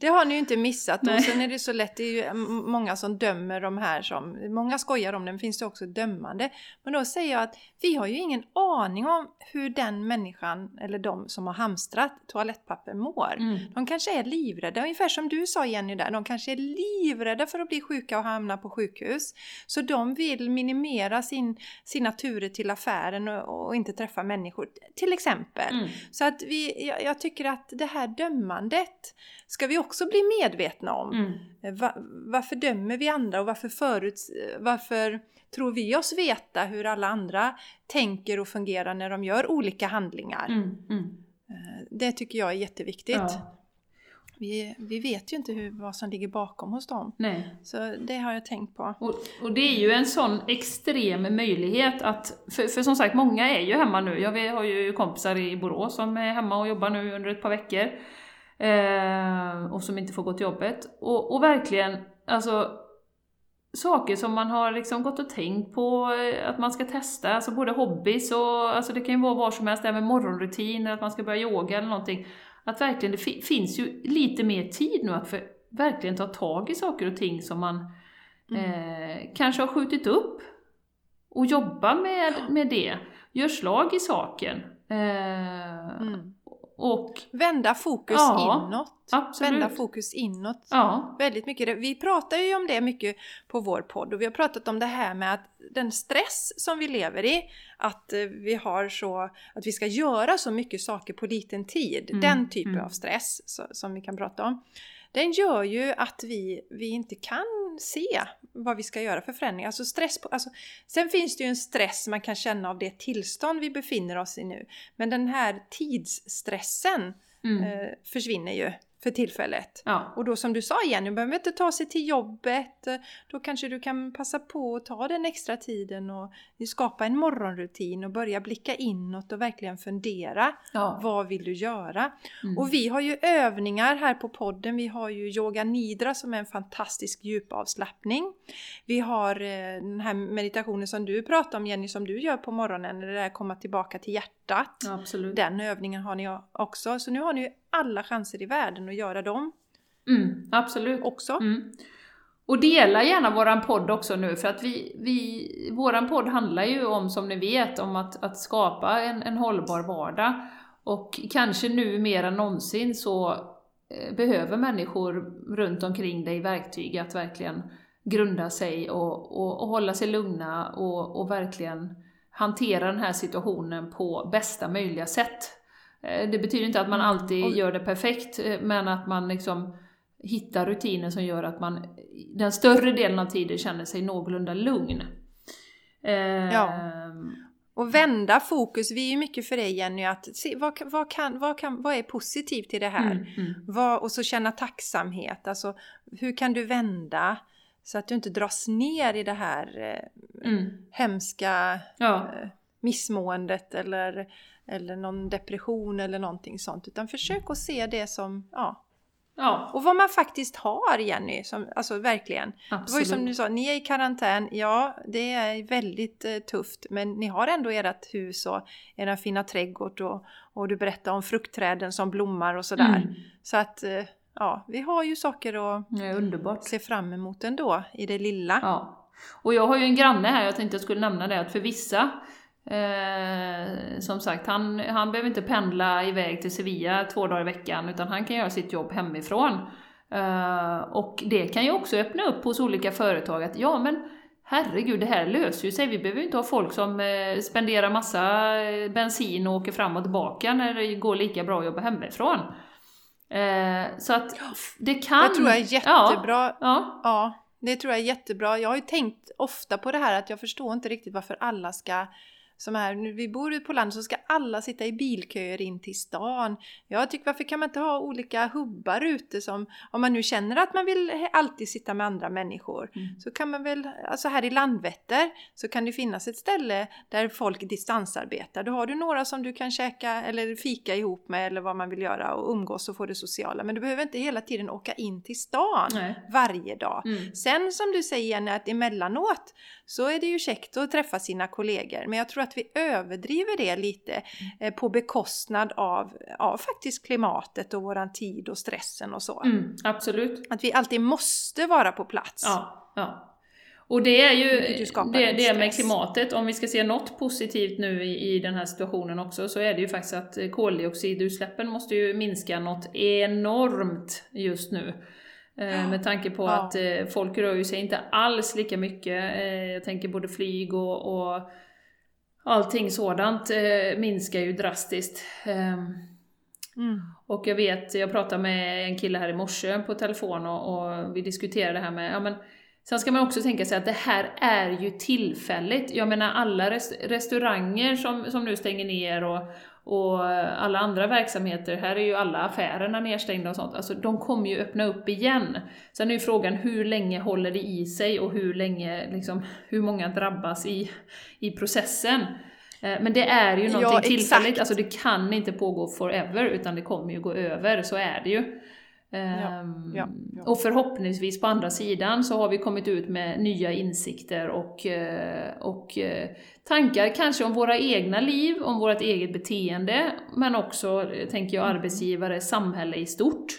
det har ni ju inte missat. Nej. Och sen är det så lätt, det är ju många som dömer de här som, många skojar om det, men finns det också dömande. Men då säger jag att vi har ju ingen aning om hur den människan, eller de som har hamstrat toalettpapper mår. Mm. De kanske är livrädda, ungefär som du sa Jenny där, de kanske är livrädda för att bli sjuka och hamna på sjukhus. Så de vill minimera sin, sina turer till affären och, och inte träffa människor, till exempel. Mm. Så att vi, jag, jag tycker att det här dömandet ska vi också bli medvetna om. Mm. Eh, va, varför dömer vi andra och varför, förut, varför tror vi oss veta hur alla andra tänker och fungerar när de gör olika handlingar? Mm. Mm. Eh, det tycker jag är jätteviktigt. Ja. Vi, vi vet ju inte hur, vad som ligger bakom hos dem. Nej. Så det har jag tänkt på. Och, och det är ju en sån extrem möjlighet att, för, för som sagt många är ju hemma nu. Jag har ju kompisar i Borås som är hemma och jobbar nu under ett par veckor. Eh, och som inte får gå till jobbet. Och, och verkligen, alltså saker som man har liksom gått och tänkt på eh, att man ska testa, alltså både hobbys och alltså det kan ju vara vad som helst, det här med morgonrutiner, att man ska börja yoga eller någonting. Att verkligen, det finns ju lite mer tid nu att för, verkligen ta tag i saker och ting som man mm. eh, kanske har skjutit upp och jobba med, med det. Gör slag i saken. Eh, mm. Och vända fokus ja, inåt. Absolut. Vända fokus inåt. Ja. Väldigt mycket. Vi pratar ju om det mycket på vår podd och vi har pratat om det här med att den stress som vi lever i, att eh, vi har så, att vi ska göra så mycket saker på liten tid. Mm. Den typen mm. av stress som vi kan prata om den gör ju att vi, vi inte kan se vad vi ska göra för förändringar. Alltså stress på, alltså, sen finns det ju en stress man kan känna av det tillstånd vi befinner oss i nu. Men den här tidsstressen mm. eh, försvinner ju för tillfället. Ja. Och då som du sa igen, du behöver inte ta sig till jobbet. Då kanske du kan passa på att ta den extra tiden och skapa en morgonrutin och börja blicka inåt och verkligen fundera. Ja. Vad vill du göra? Mm. Och vi har ju övningar här på podden. Vi har ju Yoga Nidra som är en fantastisk djupavslappning. Vi har eh, den här meditationen som du pratar om Jenny, som du gör på morgonen, det där komma tillbaka till hjärtat. Absolut. Den övningen har ni också. Så nu har ni alla chanser i världen att göra dem. Mm, absolut. Också. Mm. Och dela gärna våran podd också nu, för att vi, vi, våran podd handlar ju om, som ni vet, om att, att skapa en, en hållbar vardag. Och kanske nu mer än någonsin så eh, behöver människor runt omkring dig verktyg att verkligen grunda sig och, och, och hålla sig lugna och, och verkligen hantera den här situationen på bästa möjliga sätt. Eh, det betyder inte att man mm. alltid gör det perfekt, eh, men att man liksom hittar rutiner som gör att man den större delen av tiden känner sig någorlunda lugn. Ja. Ehm. Och vända fokus, vi är ju mycket för dig Jenny, att se vad, vad, kan, vad, kan, vad är positivt i det här? Mm, mm. Vad, och så känna tacksamhet, alltså hur kan du vända? Så att du inte dras ner i det här eh, mm. hemska ja. missmåendet eller eller någon depression eller någonting sånt. Utan försök att se det som, ja. ja. Och vad man faktiskt har Jenny, som, alltså verkligen. Absolut. Det var ju som du sa, ni är i karantän, ja det är väldigt eh, tufft. Men ni har ändå ert hus och er fina trädgård och, och du berättar om fruktträden som blommar och sådär. Mm. Så att eh, ja, vi har ju saker att ja, se fram emot ändå i det lilla. Ja. Och jag har ju en granne här, jag tänkte jag skulle nämna det, att för vissa Eh, som sagt, han, han behöver inte pendla iväg till Sevilla två dagar i veckan, utan han kan göra sitt jobb hemifrån. Eh, och det kan ju också öppna upp hos olika företag att ja, men herregud, det här löser ju sig. Vi behöver inte ha folk som eh, spenderar massa eh, bensin och åker fram och tillbaka när det går lika bra att jobba hemifrån. Eh, så att det kan... Det tror jag är jättebra. Ja, ja. ja det tror jag är jättebra. Jag har ju tänkt ofta på det här att jag förstår inte riktigt varför alla ska som här, nu vi bor ute på landet så ska alla sitta i bilköer in till stan. Jag tycker varför kan man inte ha olika hubbar ute som, om man nu känner att man vill alltid sitta med andra människor, mm. så kan man väl, alltså här i Landvetter så kan det finnas ett ställe där folk distansarbetar. Då har du några som du kan käka eller fika ihop med eller vad man vill göra och umgås och få det sociala. Men du behöver inte hela tiden åka in till stan Nej. varje dag. Mm. Sen som du säger Jenny, att emellanåt så är det ju käckt att träffa sina kollegor. Men jag tror att vi överdriver det lite mm. eh, på bekostnad av, av faktiskt klimatet och våran tid och stressen och så. Mm, absolut. Att vi alltid måste vara på plats. Ja, ja. Och det är ju det, det med klimatet, om vi ska se något positivt nu i, i den här situationen också, så är det ju faktiskt att koldioxidutsläppen måste ju minska något enormt just nu. Eh, med tanke på ja. att eh, folk rör ju sig inte alls lika mycket. Eh, jag tänker både flyg och, och allting sådant eh, minskar ju drastiskt. Ehm, mm. Och jag vet, jag pratade med en kille här i morse på telefon och, och vi diskuterade det här med, ja men Sen ska man också tänka sig att det här är ju tillfälligt. Jag menar alla restauranger som, som nu stänger ner och, och alla andra verksamheter, här är ju alla affärerna nedstängda och sånt, alltså de kommer ju öppna upp igen. Sen är ju frågan hur länge håller det i sig och hur länge, liksom, hur många drabbas i, i processen. Eh, men det är ju någonting ja, tillfälligt, alltså det kan inte pågå forever, utan det kommer ju gå över, så är det ju. Ja, ehm, ja, ja. Och förhoppningsvis på andra sidan så har vi kommit ut med nya insikter och, eh, och eh, tankar kanske om våra egna liv, om vårt eget beteende, men också, tänker jag, mm. arbetsgivare, samhälle i stort.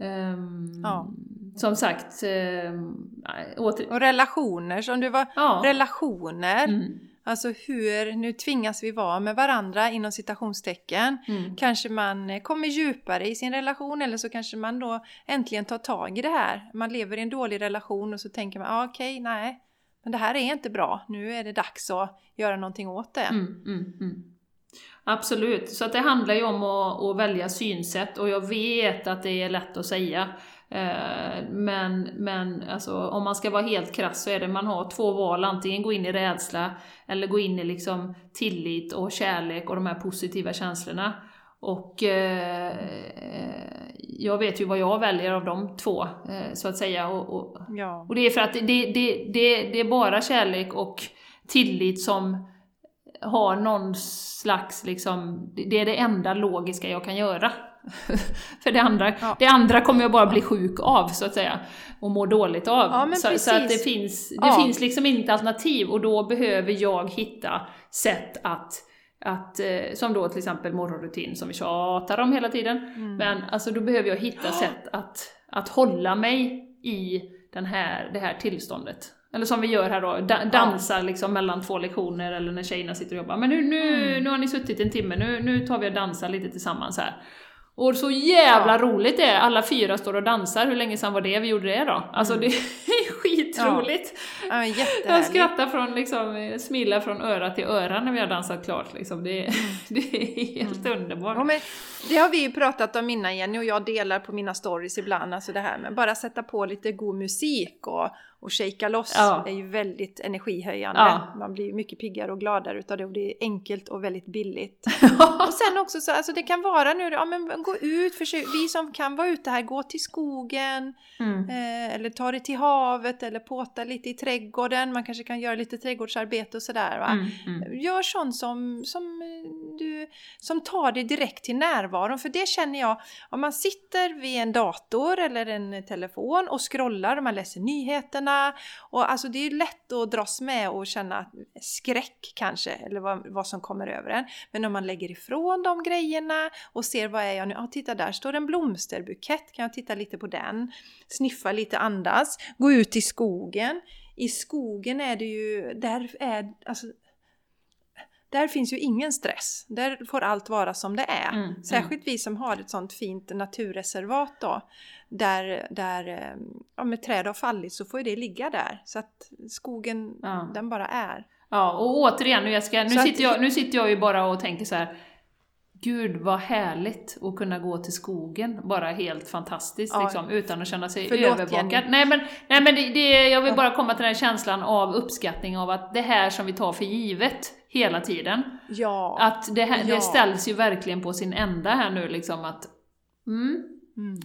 Um, ja. Som sagt... Um, åter... Och relationer, som du var... Relationer. Mm. Alltså hur, nu tvingas vi vara med varandra inom citationstecken. Mm. Kanske man kommer djupare i sin relation eller så kanske man då äntligen tar tag i det här. Man lever i en dålig relation och så tänker man, ah, okej, okay, nej, men det här är inte bra. Nu är det dags att göra någonting åt det. Mm, mm, mm. Absolut, så att det handlar ju om att, att, välja synsätt och jag vet att det är lätt att säga. Eh, men, men alltså, om man ska vara helt krass så är det man har två val, antingen gå in i rädsla eller gå in i liksom tillit och kärlek och de här positiva känslorna. Och eh, jag vet ju vad jag väljer av de två, eh, så att säga. Och, och, ja. och, det är för att det, det, det, det är bara kärlek och tillit som har någon slags, liksom, det är det enda logiska jag kan göra. [LAUGHS] För det andra, ja. det andra kommer jag bara bli sjuk av, så att säga. Och må dåligt av. Ja, så, så, att det, finns, det ja. finns liksom inte alternativ och då behöver jag hitta sätt att att, eh, som då till exempel morgonrutin som vi tjatar om hela tiden. Mm. Men alltså då behöver jag hitta sätt att, att hålla mig i den här, det här tillståndet. Eller som vi gör här då, da dansar liksom mellan två lektioner eller när tjejerna sitter och jobbar. Men nu, nu, mm. nu har ni suttit en timme, nu, nu tar vi och dansar lite tillsammans här. Och så jävla roligt det är, alla fyra står och dansar, hur länge sedan var det vi gjorde det då? Alltså mm. det [LAUGHS] är skitroligt! Ja. Ja, jag skrattar från liksom, smila från öra till öra när vi har dansat klart liksom. Det, mm. [LAUGHS] det är helt mm. underbart. Ja, men det har vi ju pratat om innan Jenny och jag delar på mina stories ibland, alltså det här med bara sätta på lite god musik och, och shaka loss ja. är ju väldigt energihöjande. Ja. Man blir mycket piggare och gladare utav det och det är enkelt och väldigt billigt. [LAUGHS] och sen också så, alltså det kan vara nu, ja men gå ut, försök, vi som kan vara ute här, gå till skogen mm. eh, eller ta det till havet eller påta lite i trädgården. Man kanske kan göra lite trädgårdsarbete och sådär. Va? Mm, mm. Gör sånt som, som, du, som tar dig direkt till närvaron. För det känner jag, om man sitter vid en dator eller en telefon och scrollar och man läser nyheterna och alltså det är lätt att dras med och känna skräck kanske eller vad, vad som kommer över en. Men om man lägger ifrån de grejerna och ser vad är jag nu? Ja, titta där står en blomsterbukett, kan jag titta lite på den? Sniffa lite, andas, gå ut i skogen. I skogen är det ju, där är, alltså där finns ju ingen stress. Där får allt vara som det är. Mm, mm. Särskilt mm. vi som har ett sånt fint naturreservat då. Där, där eh, ja, med träd har fallit så får ju det ligga där. Så att skogen, ja. den bara är. Ja, och återigen nu Jessica, nu sitter, jag, nu sitter jag ju bara och tänker så här Gud vad härligt att kunna gå till skogen, bara helt fantastiskt Ja. liksom, utan att känna sig Förlåt, övervakad. Jenny. Nej men, nej, men det, det, jag vill bara komma till den här känslan av uppskattning av att det här som vi tar för givet hela tiden, Ja. att det, här, Ja. det ställs ju verkligen på sin ända här nu liksom att mm, Mm.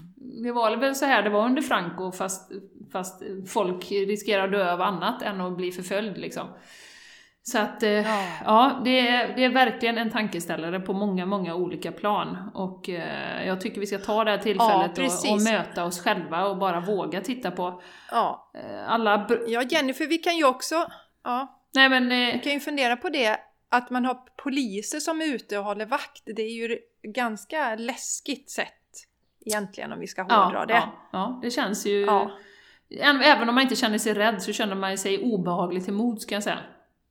det var väl så här det var under Franco fast, fast folk riskerar att dö av annat än att bli förföljd liksom. Så att, eh, Ja. ja, det är, det är verkligen en tankeställare på många, många olika plan. Och eh, jag tycker vi ska ta det här tillfället och, precis. och möta oss själva och bara våga titta på ja. eh, alla... Ja, Jennifer, vi kan ju också... Ja, Nej men... vi Eh, kan ju fundera på det. Att man har poliser som är ute och håller vakt. Det är ju ganska läskigt sätt egentligen om vi ska hårdra ja, det. ja, ja, det känns ju... Ja. Även om man inte känner sig rädd så känner man sig obehaglig till mod, ska jag säga.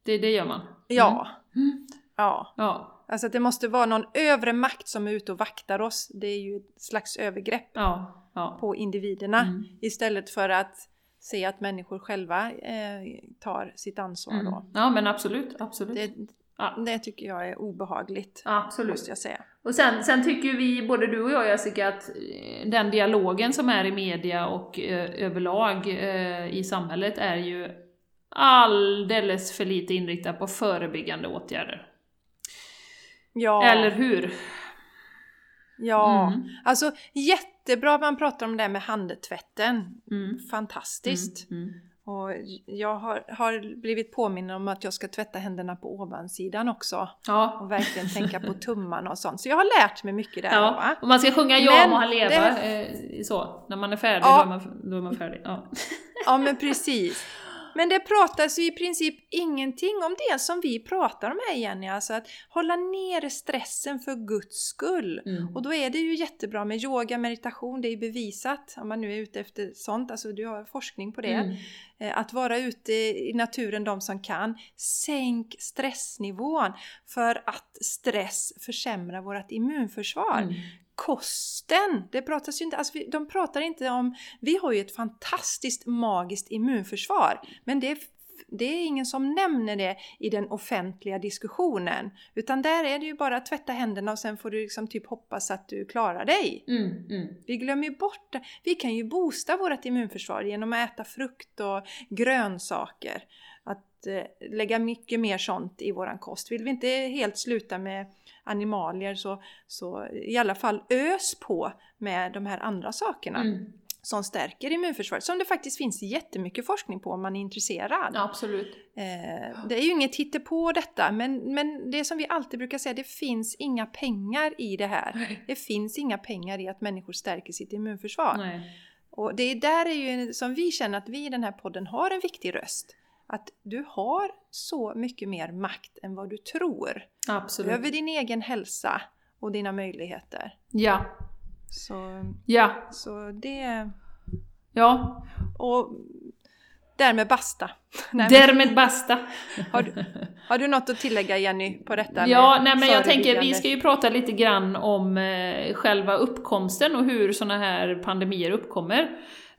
Det, det gör man. Ja. Mm. ja. Ja, Alltså att det måste vara någon övre makt som är ute och vaktar oss. Det är ju ett slags övergrepp ja, ja. på individerna. Mm. Istället för att se att människor själva eh, tar sitt ansvar Mm. då. Ja men absolut, absolut. Det, Ja. det tycker jag är obehagligt. absolut. Måste jag säga. Och sen, sen tycker vi, både du och jag Jessica, att eh, den dialogen som är i media och eh, överlag eh, i samhället är ju alldeles för lite inriktad på förebyggande åtgärder. Ja. Eller hur? Ja. Mm. Alltså jättebra att man pratar om det här med handtvätten. Mm. Fantastiskt. Mm. Mm. Och jag har, har blivit påminn om att jag ska tvätta händerna på ovansidan också. Ja. Och verkligen tänka på tummarna och sånt. Så jag har lärt mig mycket där. Ja, Va? och man ska sjunga Ja må han leva, det- eh, så. När man är färdig, Ja. då, är man, då är man färdig. Ja. Ja men precis. Men det pratas ju i princip ingenting om det som vi pratar om här Jenny. Alltså att hålla nere stressen för Guds skull. Mm. Och då är det ju jättebra med yoga, meditation, det är ju bevisat. Om man nu är ute efter sånt, alltså du har forskning på det. Mm. Eh, Att vara ute i naturen de som kan. Sänk stressnivån för att stress försämrar vårt immunförsvar. Mm. Kosten, det pratas ju inte, alltså de pratar inte om, vi har ju ett fantastiskt magiskt immunförsvar. Men det är, det är ingen som nämner det i den offentliga diskussionen. Utan där är det ju bara att tvätta händerna och sen får du liksom typ hoppas att du klarar dig. Mm. Mm. Vi glömmer ju bort det. Vi kan ju boosta vårt immunförsvar genom att äta frukt och grönsaker. Att eh, lägga mycket mer sånt i våran kost. Vill vi inte helt sluta med animalier så, så i alla fall ös på med de här andra sakerna Mm. som stärker immunförsvaret. Som det faktiskt finns jättemycket forskning på om man är intresserad. Ja, absolut. Eh, det är ju inget på detta men, men det som vi alltid brukar säga, det finns inga pengar i det här. Nej. Det finns inga pengar i att människor stärker sitt immunförsvar. Nej. Och det är där är ju som vi känner att vi i den här podden har en viktig röst. Att du har så mycket mer makt än vad du tror. Absolut. Över din egen hälsa och dina möjligheter. Ja. Så, Ja. så det... Ja. Och därmed basta. [LAUGHS] Nej, Därmed basta. [LAUGHS] har, du, har du något att tillägga Jenny på detta? Ja, nej men jag tänker vi ska ju prata lite grann om eh, själva uppkomsten och hur sådana här pandemier uppkommer.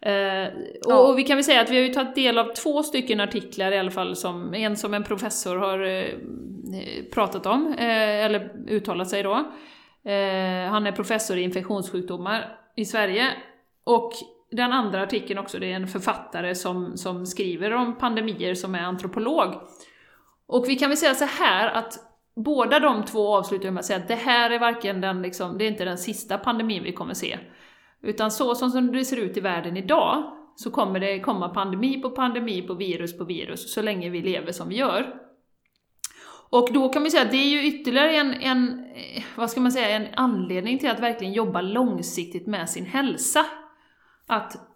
Eh, och, Ja. och vi kan väl säga att vi har ju tagit del av två stycken artiklar i alla fall, som, en som en professor har eh, pratat om, eh, eller uttalat sig då. Eh, han är professor i infektionssjukdomar i Sverige. Och den andra artikeln också, det är en författare som, som skriver om pandemier som är antropolog. Och vi kan väl säga så här att båda de två avslutar med att säga att det här är varken den, liksom, det är inte den sista pandemin vi kommer se. Utan så som det ser ut i världen idag, så kommer det komma pandemi på pandemi på virus på virus, så länge vi lever som vi gör. Och då kan vi säga att det är ju ytterligare en, en, eh, vad ska man säga, en anledning till att verkligen jobba långsiktigt med sin hälsa. Att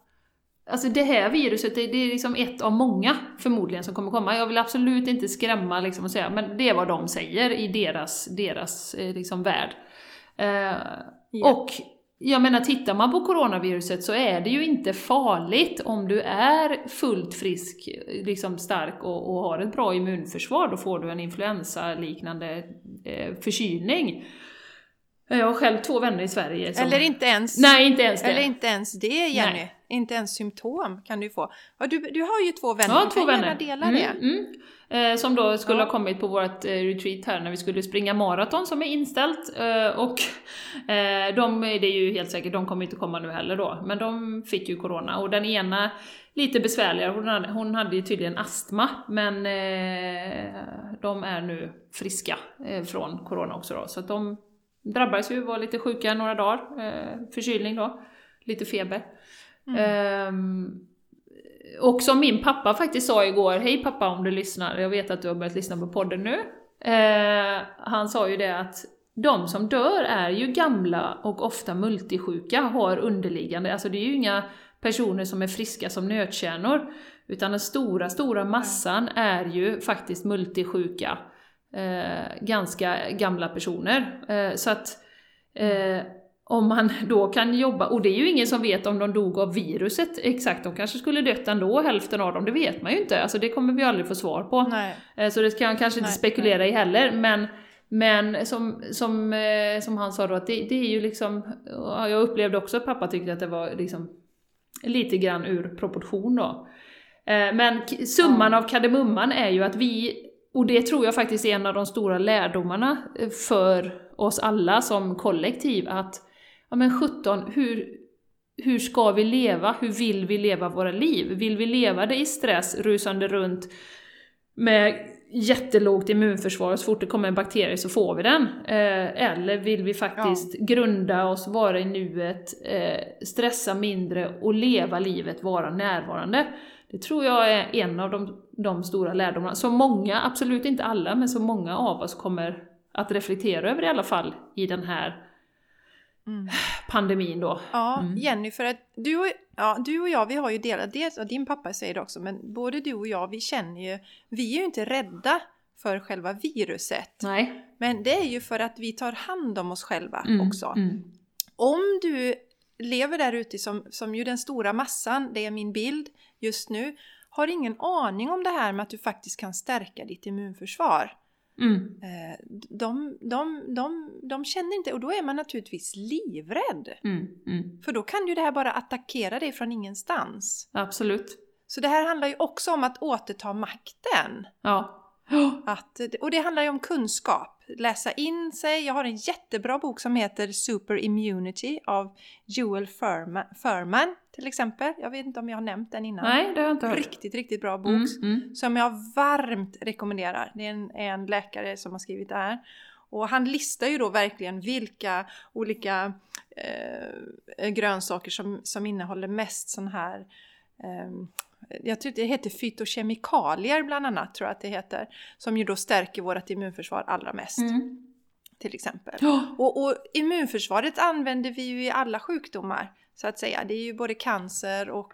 Alltså det här viruset, det, är liksom ett av många förmodligen som kommer komma. Jag vill absolut inte skrämma liksom och säga, men det är vad de säger i deras, deras eh, liksom värld. Eh, Ja. Och jag menar, tittar man på coronaviruset så är det ju inte farligt om du är fullt frisk, liksom stark och, och har ett bra immunförsvar. Då får du en influensaliknande eh, förkylning. Jag har själv två vänner i Sverige som... Eller inte ens, Nej, inte ens det. eller inte ens det Jenny. Nej. inte ens symptom kan du få. Du, du har ju två vänner, Ja, du två kan vänner. gärna dela Mm, det. mm. Eh, som då skulle Ja. ha kommit på vårt eh, retreat här när vi skulle springa maraton som är inställt. Eh, och [LAUGHS] eh, de, det är ju helt säkert, de kommer inte komma nu heller då. Men de fick ju corona och den ena lite besvärligare, hon hade, hon hade ju tydligen astma. Men eh, de är nu friska eh, från corona också då. Så att de drabbades ju, var lite sjuka några dagar. Förkylning då, lite feber. Mm. Och som min pappa faktiskt sa igår, hej pappa om du lyssnar, jag vet att du har börjat lyssna på podden nu. Eh, han sa ju det att de som dör är ju gamla och ofta multisjuka, har underliggande, alltså det är ju inga personer som är friska som nötkärnor, utan den stora, stora massan är ju faktiskt multisjuka, eh, ganska gamla personer. Eh, så att eh, om man [LAUGHS] då kan jobba, och det är ju ingen som vet om de dog av viruset exakt, de kanske skulle dött ändå, hälften av dem, det vet man ju inte. Alltså det kommer vi aldrig få svar på. Nej. Eh, Så det kan jag kanske inte Nej, spekulera i heller, men, men som, som, eh, som han sa då, att det, det är ju liksom, ja, jag upplevde också att pappa tyckte att det var liksom lite grann ur proportion då. Eh, Men summan av kardemumman är ju att vi, och det tror jag faktiskt är en av de stora lärdomarna för oss alla som kollektiv, att ja men 17, hur, hur ska vi leva? Hur vill vi leva våra liv? Vill vi leva det i stress, rusande runt med jättelågt immunförsvar, och så fort det kommer en bakterie så får vi den. Eh, eller vill vi faktiskt grunda oss, vara i nuet, eh, stressa mindre och leva livet, vara närvarande. Det tror jag är en av de, de stora lärdomarna, som många, absolut inte alla, men som många av oss kommer att reflektera över i alla fall i den här Mm. pandemin då. Ja, Mm. Jenny, för att du och, ja, du och jag, vi har ju delat det, och din pappa säger det också, men både du och jag, vi känner ju, vi är ju inte rädda för själva viruset. Nej. Men det är ju för att vi tar hand om oss själva Mm, också. Mm. Om du lever där ute som, som ju den stora massan, det är min bild just nu, har ingen aning om det här med att du faktiskt kan stärka ditt immunförsvar. Mm. Eh, De, de, de, de känner inte, och då är man naturligtvis livrädd. Mm. Mm. För då kan ju det här bara attackera dig från ingenstans. Absolut. Så det här handlar ju också om att återta makten. Ja. [GASPS] Att, och det handlar ju om kunskap. Läsa in sig. Jag har en jättebra bok som heter Super Immunity av Joel Furman, till exempel. Jag vet inte om jag har nämnt den innan. Nej, det har jag inte hört. Riktigt, riktigt bra bok. Mm. Mm. Som jag varmt rekommenderar. Det är en, en läkare som har skrivit det här. Och han listar ju då verkligen vilka olika eh, grönsaker som, som innehåller mest sån här eh, jag tror det heter fytokemikalier bland annat, tror jag att det heter. Som ju då stärker vårt immunförsvar allra mest, Mm. till exempel. Ja. Och, och immunförsvaret använder vi ju i alla sjukdomar, så att säga. Det är ju både cancer och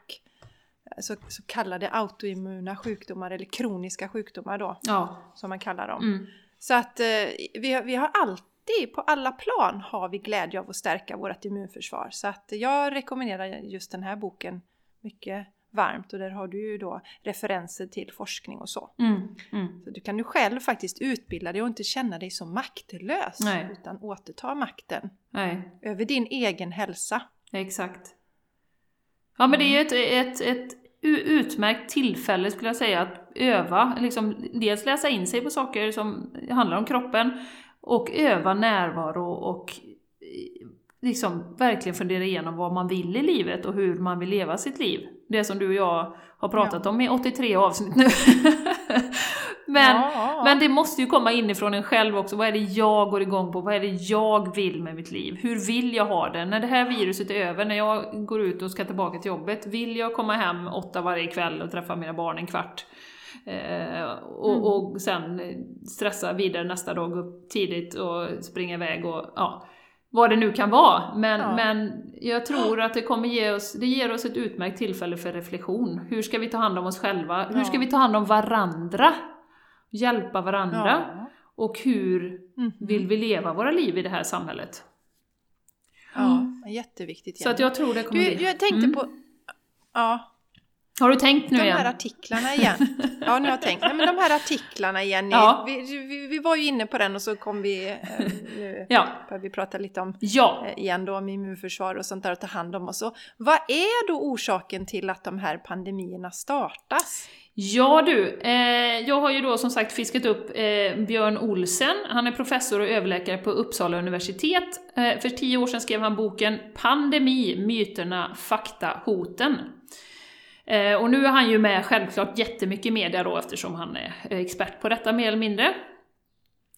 eh, så, så kallade autoimmuna sjukdomar, eller kroniska sjukdomar då, Ja. som man kallar dem. Mm. Så att eh, vi, vi har alltid, på alla plan, har vi glädje av att stärka vårt immunförsvar. Så att jag rekommenderar just den här boken mycket varmt och där har du ju då referenser till forskning och så. Mm. Mm. Så du kan ju själv faktiskt utbilda dig och inte känna dig så maktlös Nej. utan återta makten Nej, över din egen hälsa. exakt. Ja, men det är ett, ett, ett utmärkt tillfälle skulle jag säga att öva, liksom dels läsa in sig på saker som handlar om kroppen och öva närvaro och liksom verkligen fundera igenom vad man vill i livet och hur man vill leva sitt liv. Det som du och jag har pratat om i 83 avsnitt nu. [LAUGHS] men, Ja. men det måste ju komma inifrån en själv också. Vad är det jag går igång på? Vad är det jag vill med mitt liv? Hur vill jag ha det? När det här viruset är över, när jag går ut och ska tillbaka till jobbet, vill jag komma hem åtta varje kväll och träffa mina barn en kvart? Eh, och, Mm. och sen stressa vidare nästa dag, gå upp tidigt och springa iväg och ja, vad det nu kan vara. Men, Ja. men jag tror att det kommer ge oss, det ger oss ett utmärkt tillfälle för reflektion. Hur ska vi ta hand om oss själva? Hur Ja. ska vi ta hand om varandra? Hjälpa varandra? Ja. Och hur Mhm. vill vi leva våra liv i det här samhället? Ja, jätteviktigt. Så att jag tror det kommer du, bli... jag tänkte Mm. på... Ja. Har du tänkt nu de igen? här artiklarna igen. Ja, nu har jag tänkt. Nej, men de här artiklarna igen. Ja. Vi, vi, vi var ju inne på den och så kom vi... Eh, nu Ja. vi prata lite om Ja. eh, igen då om immunförsvar och sånt där och ta hand om oss. Vad är då orsaken till att de här pandemierna startas? Ja du, eh, jag har ju då som sagt fiskat upp eh, Björn Olsen. Han är professor och överläkare på Uppsala universitet. Eh, för tio år sedan skrev han boken Pandemi, myterna, fakta, hoten. Eh, och nu är han ju med självklart jättemycket i media då eftersom han är expert på detta mer eller mindre.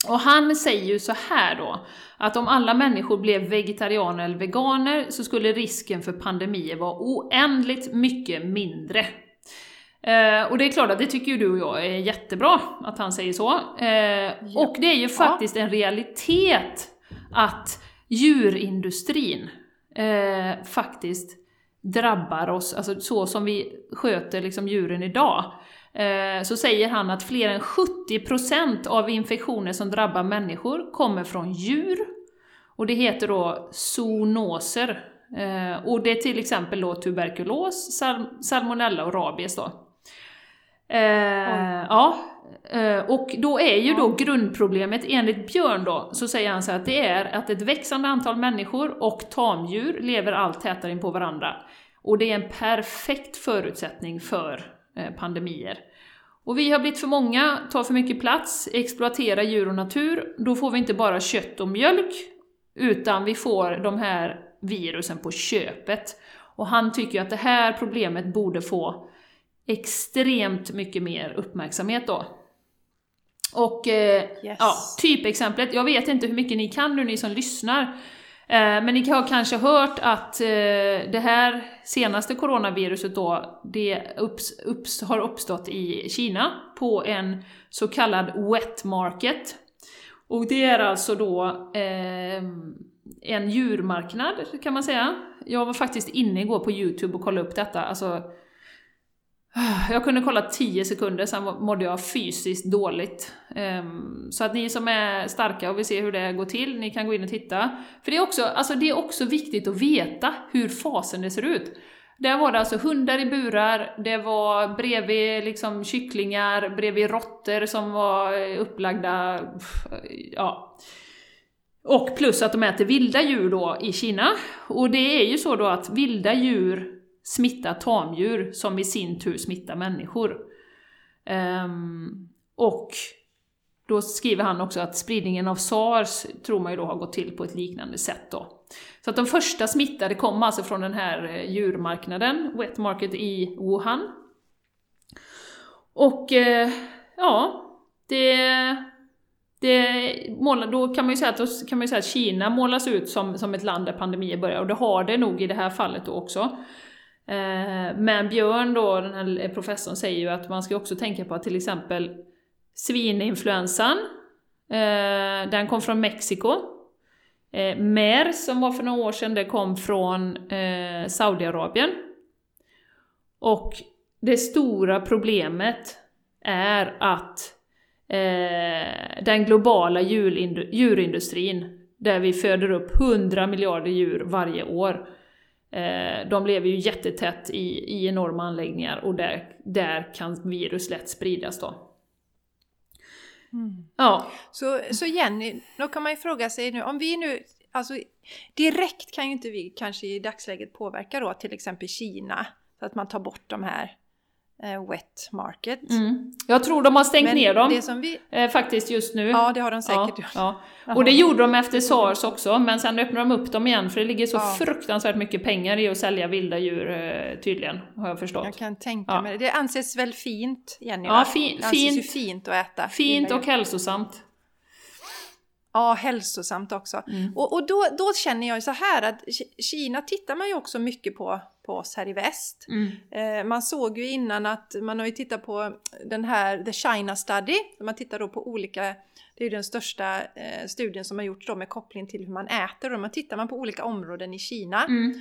Och han säger ju så här då, att om alla människor blev vegetarianer eller veganer så skulle risken för pandemier vara oändligt mycket mindre. Eh, och det är klart att det tycker ju du och jag är jättebra, att han säger så. Eh, Och det är ju faktiskt en realitet att djurindustrin eh, faktiskt drabbar oss, alltså så som vi sköter liksom djuren idag. Eh, så säger han att fler än 70% av infektioner som drabbar människor kommer från djur. Och det heter då zoonoser. Eh, och det är till exempel då tuberkulos, sal salmonella och rabies då. Eh, ja, och då är ju då grundproblemet enligt Björn då, så säger han så att det är att ett växande antal människor och tamdjur lever allt tätare in på varandra. Och det är en perfekt förutsättning för eh, pandemier. Och vi har blivit för många, tar för mycket plats, exploaterar djur och natur. Då får vi inte bara kött och mjölk, utan vi får de här virusen på köpet. Och han tycker att det här problemet borde få extremt mycket mer uppmärksamhet då. Och eh, Yes. ja, typexemplet, jag vet inte hur mycket ni kan nu ni som lyssnar, eh, men ni har kanske hört att eh, det här senaste coronaviruset då, det upps, upps, har uppstått i Kina på en så kallad wet market. Och det är alltså då eh, en djurmarknad kan man säga. Jag var faktiskt inne igår på Youtube och kollade upp detta. Alltså, jag kunde kolla 10 sekunder, sen mådde jag fysiskt dåligt. Ehm, så att ni som är starka och vill se hur det går till, ni kan gå in och titta. För det är också, alltså det är också viktigt att veta hur fasen det ser ut. Där var det alltså hundar i burar, det var bredvid liksom kycklingar, bredvid råttor som var eh, upplagda, ja. Och plus att de äter vilda djur då i Kina. Och det är ju så då att vilda djur smittar tamdjur som i sin tur smittar människor. Um, och då skriver han också att spridningen av SARS tror man ju då har gått till på ett liknande sätt då. Så att de första smittade kom alltså från den här eh, djurmarknaden, Wet Market i Wuhan. Och eh, ja, det, det målar, då kan man ju säga att, då kan man ju säga att Kina målas ut som, som ett land där pandemier börjar, och det har det nog i det här fallet då också. Eh, men Björn då, den här professorn, säger ju att man ska också tänka på att till exempel svininfluensan, eh, den kom från Mexiko. Eh, mer, MERS, som var för några år sedan, det kom från Saudiarabien. Och det stora problemet är att den globala djurindustrin, där vi föder upp 100 miljarder djur varje år, de lever ju jättetätt i, i enorma anläggningar och där, där kan virus lätt spridas då. Ja, Så, så Jenny, då kan man ju fråga sig nu, om vi nu, alltså direkt kan ju inte vi kanske i dagsläget påverka då till exempel Kina, så att man tar bort de här eh, wet market. mm. jag tror de har stängt Men ner dem vi, eh, faktiskt just nu. ja det har de säkert gjort. Ja, [LAUGHS] ja. Och det gjorde de efter sars också, men sen öppnade de upp dem igen för det ligger så Ja. fruktansvärt mycket pengar i att sälja vilda djur eh, tydligen, har jag förstått. Jag kan tänka Ja. mig det. Det anses väl fint, Jenny? Ja, fi- det anses ju fint. fint att äta. Fint och hälsosamt. Ja, hälsosamt också. Mm. Och, och då, då känner jag ju så här att Ki- Kina tittar man ju också mycket på, på oss här i väst. Mm. Eh, man såg ju innan att man har ju tittat på den här The China Study. Man tittar då på olika, det är ju den största eh, studien som har gjorts då med koppling till hur man äter. Och man tittar man på olika områden i Kina. Mm.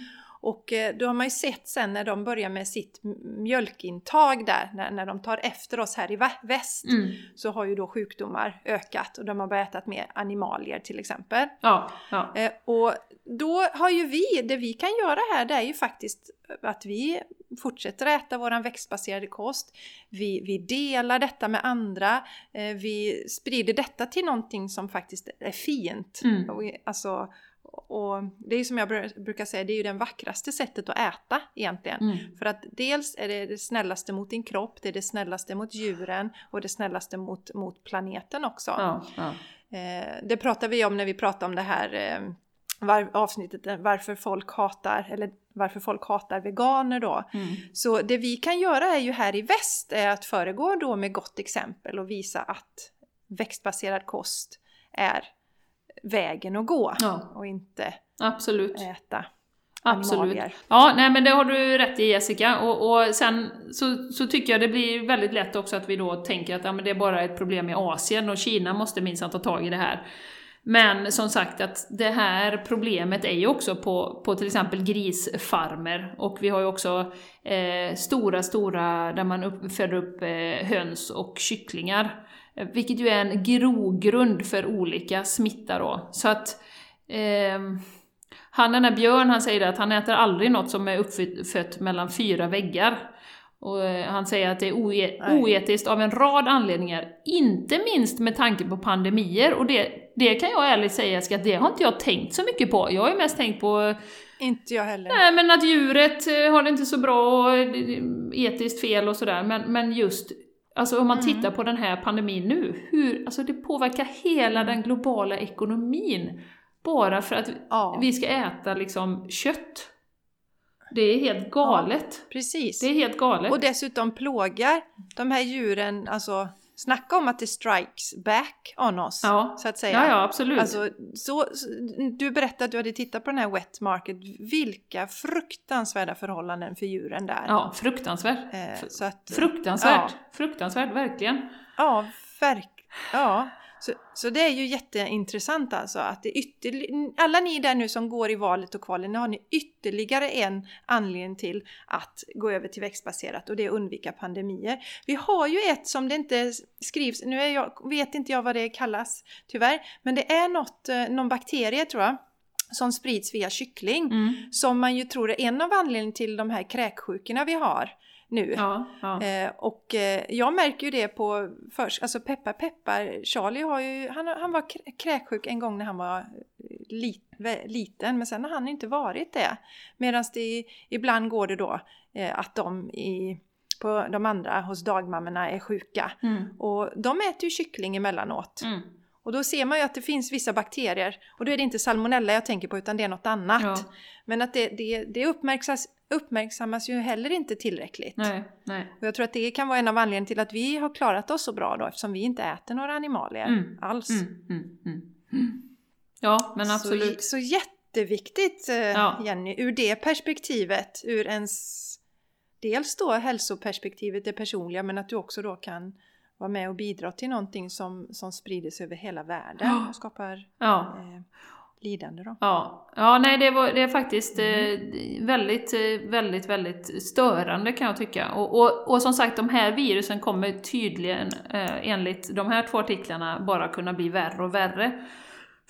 Och eh, då har man ju sett sen när de börjar med sitt mjölkintag där, när, när de tar efter oss här i väst, mm. så har ju då sjukdomar ökat och de har börjat äta mer animalier till exempel. Ja, ja. Eh, och då har ju vi, det vi kan göra här det är ju faktiskt att vi fortsätter äta våran växtbaserade kost. Vi, vi delar detta med andra. Eh, vi sprider detta till någonting som faktiskt är fint. Mm. Alltså, och det är som jag brukar säga, det är ju det vackraste sättet att äta egentligen. Mm. För att dels är det det snällaste mot din kropp, det är det snällaste mot djuren och det snällaste mot, mot planeten också. Ja, ja. Eh, det pratar vi om när vi pratar om det här eh, var, avsnittet varför folk hatar, eller varför folk hatar veganer då. Mm. Så det vi kan göra är ju här i väst är att föregå då med gott exempel och visa att växtbaserad kost är vägen att gå ja. och inte Absolut. äta Absolut. Animalier. Ja, nej men det har du rätt i Jessica. Och, och sen så, så tycker jag det blir väldigt lätt också att vi då tänker att ja, men det är bara ett problem i Asien och Kina måste minsann ta tag i det här. Men som sagt att det här problemet är ju också på, på till exempel grisfarmer och vi har ju också eh, stora, stora där man upp, föder upp eh, höns och kycklingar. Eh, vilket ju är en grogrund för olika smitta då. Så att eh, han den här Björn han säger att han äter aldrig något som är uppfött mellan fyra väggar. Och eh, han säger att det är oetiskt av en rad anledningar, inte minst med tanke på pandemier. Och det, det kan jag ärligt säga att det har inte jag tänkt så mycket på. Jag har ju mest tänkt på... Inte jag heller. Nej, men att djuret eh, har det inte så bra och etiskt fel och sådär. Men, men just, alltså om man mm. tittar på den här pandemin nu, hur, alltså det påverkar hela den globala ekonomin. Bara för att ja. vi ska äta liksom kött. Det är helt galet. Ja, precis. Det är helt galet. Och dessutom plågar de här djuren, alltså Snacka om att det strikes back on oss, ja. så att säga. Ja, ja, absolut. Alltså, så, du berättade att du hade tittat på den här wet market. Vilka fruktansvärda förhållanden för djuren där. Ja, fruktansvärt. Eh, så att, fruktansvärt. Ja. Fruktansvärt, verkligen. Ja, verkligen. Ja. Så, så det är ju jätteintressant alltså att det alla ni där nu som går i valet och kvalet, nu har ni ytterligare en anledning till att gå över till växtbaserat och det är att undvika pandemier. Vi har ju ett som det inte skrivs, nu jag, vet inte jag vad det kallas tyvärr, men det är något, eh, någon bakterie tror jag som sprids via kyckling. Mm. Som man ju tror är en av anledningarna till de här kräksjukorna vi har nu. Ja, ja. Eh, och eh, jag märker ju det på först, alltså peppar peppar, Charlie har ju, han, han var kräksjuk en gång när han var lit, liten men sen har han inte varit det. Medan det ibland går det då eh, att de i på de andra hos dagmammorna är sjuka. Mm. Och de äter ju kyckling emellanåt. Mm. Och då ser man ju att det finns vissa bakterier. Och då är det inte salmonella jag tänker på utan det är något annat. Ja. Men att det, det, det uppmärksammas, uppmärksammas ju heller inte tillräckligt. Nej, nej. Och jag tror att det kan vara en av anledningarna till att vi har klarat oss så bra då eftersom vi inte äter några animalier mm. alls. Mm, mm, mm. ja, men absolut. Så, så jätteviktigt eh, ja. Jenny, ur det perspektivet, ur ens dels då hälsoperspektivet, det personliga, men att du också då kan vara med och bidra till någonting som, som sprider sig över hela världen och skapar ja. eh, lidande då. Ja, ja nej det, var, det är faktiskt mm. eh, väldigt, eh, väldigt, väldigt störande kan jag tycka. Och, och, och som sagt, de här virusen kommer tydligen eh, enligt de här två artiklarna bara kunna bli värre och värre.